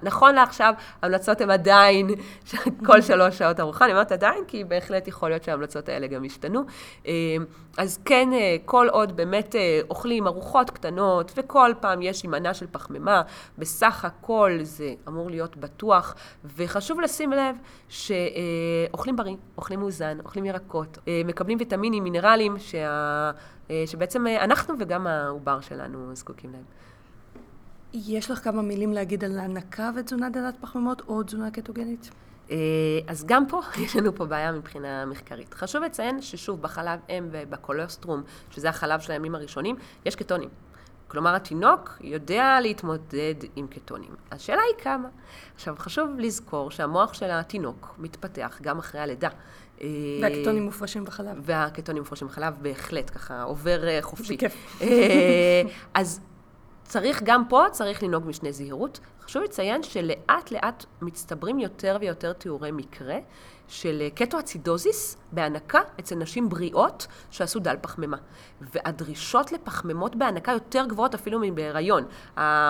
נכון לעכשיו ההמלצות הן עדיין כל שלוש שעות ארוחה. אני אומרת עדיין כי בהחלט יכול להיות שההמלצות האלה גם ישתנו. אה, אז כן, אה, כל עוד באמת אה, אוכלים ארוחות קטנות, וכל פעם יש מנה של פחמימה, בסך הכל זה אמור להיות בטוח, וחשוב לשים לב שאוכלים בריא, אוכלים מאוזן, אוכלים ירקות, אה, מקבלים ויטמינים, מינרלים, שה... שבעצם אנחנו וגם העובר שלנו זקוקים להם. יש לך כמה מילים להגיד על הנקה ותזונה דלת פחמימות או תזונה קטוגנית? אה, אז גם פה יש לנו פה בעיה מבחינה מחקרית. חשוב לציין ששוב, בחלב אם ובקולוסטרום, שזה החלב של הימים הראשונים, יש קטונים. כלומר, התינוק יודע להתמודד עם קטונים. השאלה היא כמה. עכשיו, חשוב לזכור שהמוח של התינוק מתפתח גם אחרי הלידה. אה, והקטונים מופרשים בחלב. והקטונים מופרשים בחלב, בהחלט, ככה עובר אה, חופשי. זה כיף. אז צריך, גם פה צריך לנהוג משנה זהירות. חשוב לציין שלאט לאט מצטברים יותר ויותר תיאורי מקרה של קטואצידוזיס בהנקה אצל נשים בריאות שעשו דל פחמימה. והדרישות לפחמימות בהנקה יותר גבוהות אפילו מבהיריון.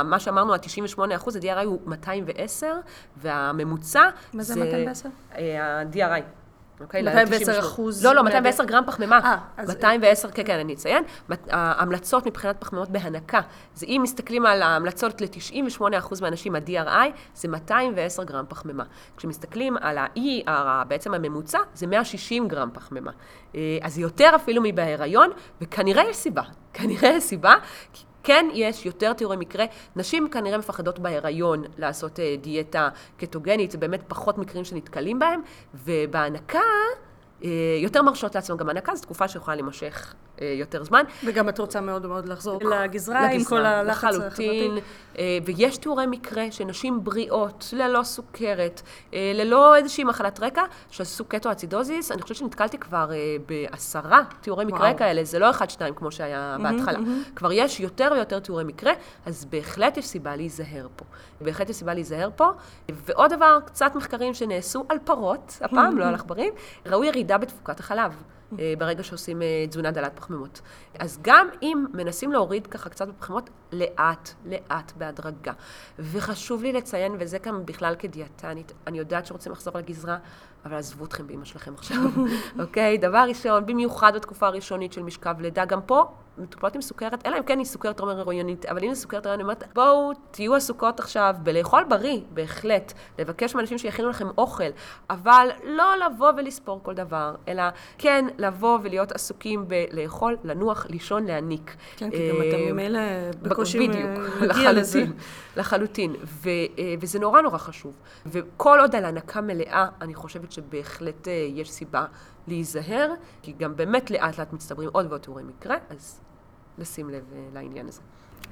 מה שאמרנו, ה-98 אחוז, ה-DRI הוא 210, והממוצע מה זה 210? ה-DRI. אוקיי? 210 אחוז? לא, לא, 210 גרם פחמימה. אה, 210, כן, כן, אני אציין. ההמלצות מבחינת פחמימות בהנקה, זה אם מסתכלים על ההמלצות ל-98 אחוז מהאנשים, ה-DRI, זה 210 גרם פחמימה. כשמסתכלים על ה-E, בעצם הממוצע, זה 160 גרם פחמימה. אה, אז זה יותר אפילו מבהיריון, וכנראה יש סיבה. כנראה יש סיבה, כן יש יותר תיאורי מקרה. נשים כנראה מפחדות בהיריון לעשות אה, דיאטה קטוגנית, זה באמת פחות מקרים שנתקלים בהם, ובהנקה... אה, יותר מרשות לעצמם גם הנקה, זו תקופה שיכולה להימשך אה, יותר זמן. וגם את רוצה מאוד מאוד לחזור לגזרה, עם כל הלחץ החברתי. אה, ויש תיאורי מקרה שנשים בריאות, ללא סוכרת, ללא איזושהי מחלת רקע, שעשו קטואצידוזיס, אני חושבת שנתקלתי כבר בעשרה תיאורי מקרה וואו. כאלה, זה לא אחד, שתיים כמו שהיה בהתחלה. כבר יש יותר ויותר תיאורי מקרה, אז בהחלט יש סיבה להיזהר פה. בהחלט יש סיבה להיזהר פה. ועוד דבר, קצת מחקרים שנעשו על פרות, הפעם, לא על עכברים, ראו ירידה בתפוקת החלב. אה, ברגע שעושים אה, תזונה דלת פחמימות. אז גם אם מנסים להוריד ככה קצת בפחמימות, לאט, לאט, בהדרגה. וחשוב לי לציין, וזה כאן בכלל כדיאטנית, אני יודעת שרוצים לחזור לגזרה, אבל עזבו אתכם באמא שלכם עכשיו, אוקיי? דבר ראשון, במיוחד בתקופה הראשונית של משכב לידה, גם פה מטופלות עם סוכרת, אלא אם כן היא סוכרת טרום הריונית, אבל אם היא סוכרת הריונית, אני אומרת, בואו תהיו עסוקות עכשיו בלאכול בריא, בהחלט, לבקש מאנשים שיכינו לכם אוכל, אבל לא לבוא ולספור כל דבר, אלא כן לבוא ולהיות עסוקים בלאכול, לנוח, לישון, להניק. כן, כי גם אתה אה, ממילא בקושי מגיע לזה. לחלוטין, ו, אה, וזה נורא נורא חשוב. וכל עוד על הנקה מלאה, אני חושבת שבהחלט אה, יש סיבה להיזהר, כי גם באמת לאט לאט מצטברים עוד ועוד תיאורי מקרה, אז לשים לב אה, לעניין הזה.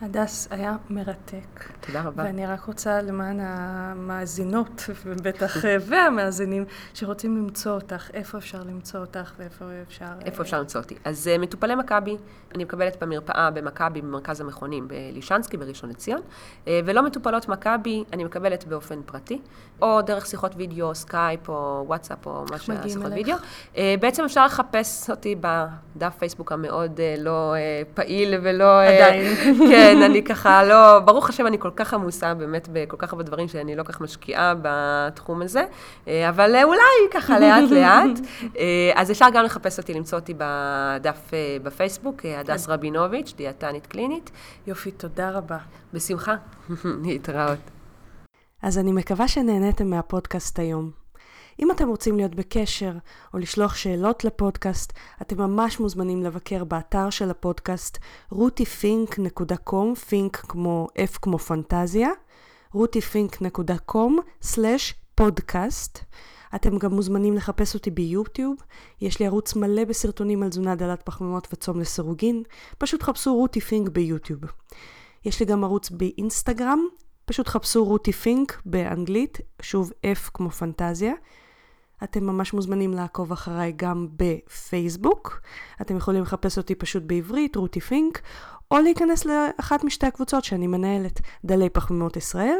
הדס, היה מרתק. תודה רבה. ואני רק רוצה למען המאזינות, ובטח אה, והמאזינים, שרוצים למצוא אותך, איפה אפשר למצוא אותך ואיפה אפשר... אה, איפה אפשר למצוא אותי? אז מטופלי מכבי, אני מקבלת במרפאה במכבי, במרכז המכונים בלישנסקי, בראשון לציון, ולא מטופלות מכבי, אני מקבלת באופן פרטי, או דרך שיחות וידאו, סקייפ, או וואטסאפ, או מה שהשיחות וידאו. אה, בעצם אפשר לחפש אותי בדף פייסבוק המאוד אה, לא אה, פעיל ולא... עדיין. כן. כן, אני ככה לא, ברוך השם, אני כל כך עמוסה באמת בכל כך הרבה דברים שאני לא כל כך משקיעה בתחום הזה, אה, אבל אולי ככה לאט לאט. אה, אז אפשר גם לחפש אותי, למצוא אותי בדף אה, בפייסבוק, הדס רבינוביץ', דיאטנית קלינית. יופי, תודה רבה. בשמחה, להתראות. אז אני מקווה שנהניתם מהפודקאסט היום. אם אתם רוצים להיות בקשר או לשלוח שאלות לפודקאסט, אתם ממש מוזמנים לבקר באתר של הפודקאסט rutifink.com, פינק כמו F כמו פנטזיה, rutifink.com/פודקאסט. אתם גם מוזמנים לחפש אותי ביוטיוב, יש לי ערוץ מלא בסרטונים על תזונה דלת פחמימות וצום לסירוגין, פשוט חפשו רותי פינק ביוטיוב. יש לי גם ערוץ באינסטגרם, פשוט חפשו רותי פינק באנגלית, שוב F כמו פנטזיה. אתם ממש מוזמנים לעקוב אחריי גם בפייסבוק. אתם יכולים לחפש אותי פשוט בעברית, רותי פינק, או להיכנס לאחת משתי הקבוצות שאני מנהלת, דלי פחמימות ישראל,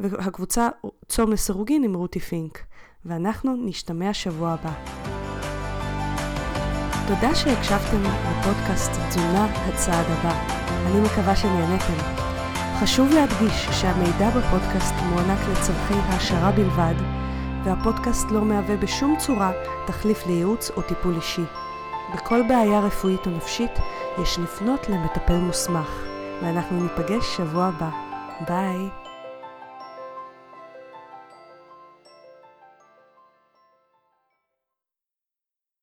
והקבוצה צום לסירוגין עם רותי פינק. ואנחנו נשתמע שבוע הבא. תודה שהקשבתם לפודקאסט תזונה הצעד הבא. אני מקווה שנהניתם. חשוב להדגיש שהמידע בפודקאסט מוענק לצורכי העשרה בלבד, והפודקאסט לא מהווה בשום צורה תחליף לייעוץ או טיפול אישי. בכל בעיה רפואית או נפשית יש לפנות למטפל מוסמך, ואנחנו ניפגש שבוע הבא. ביי.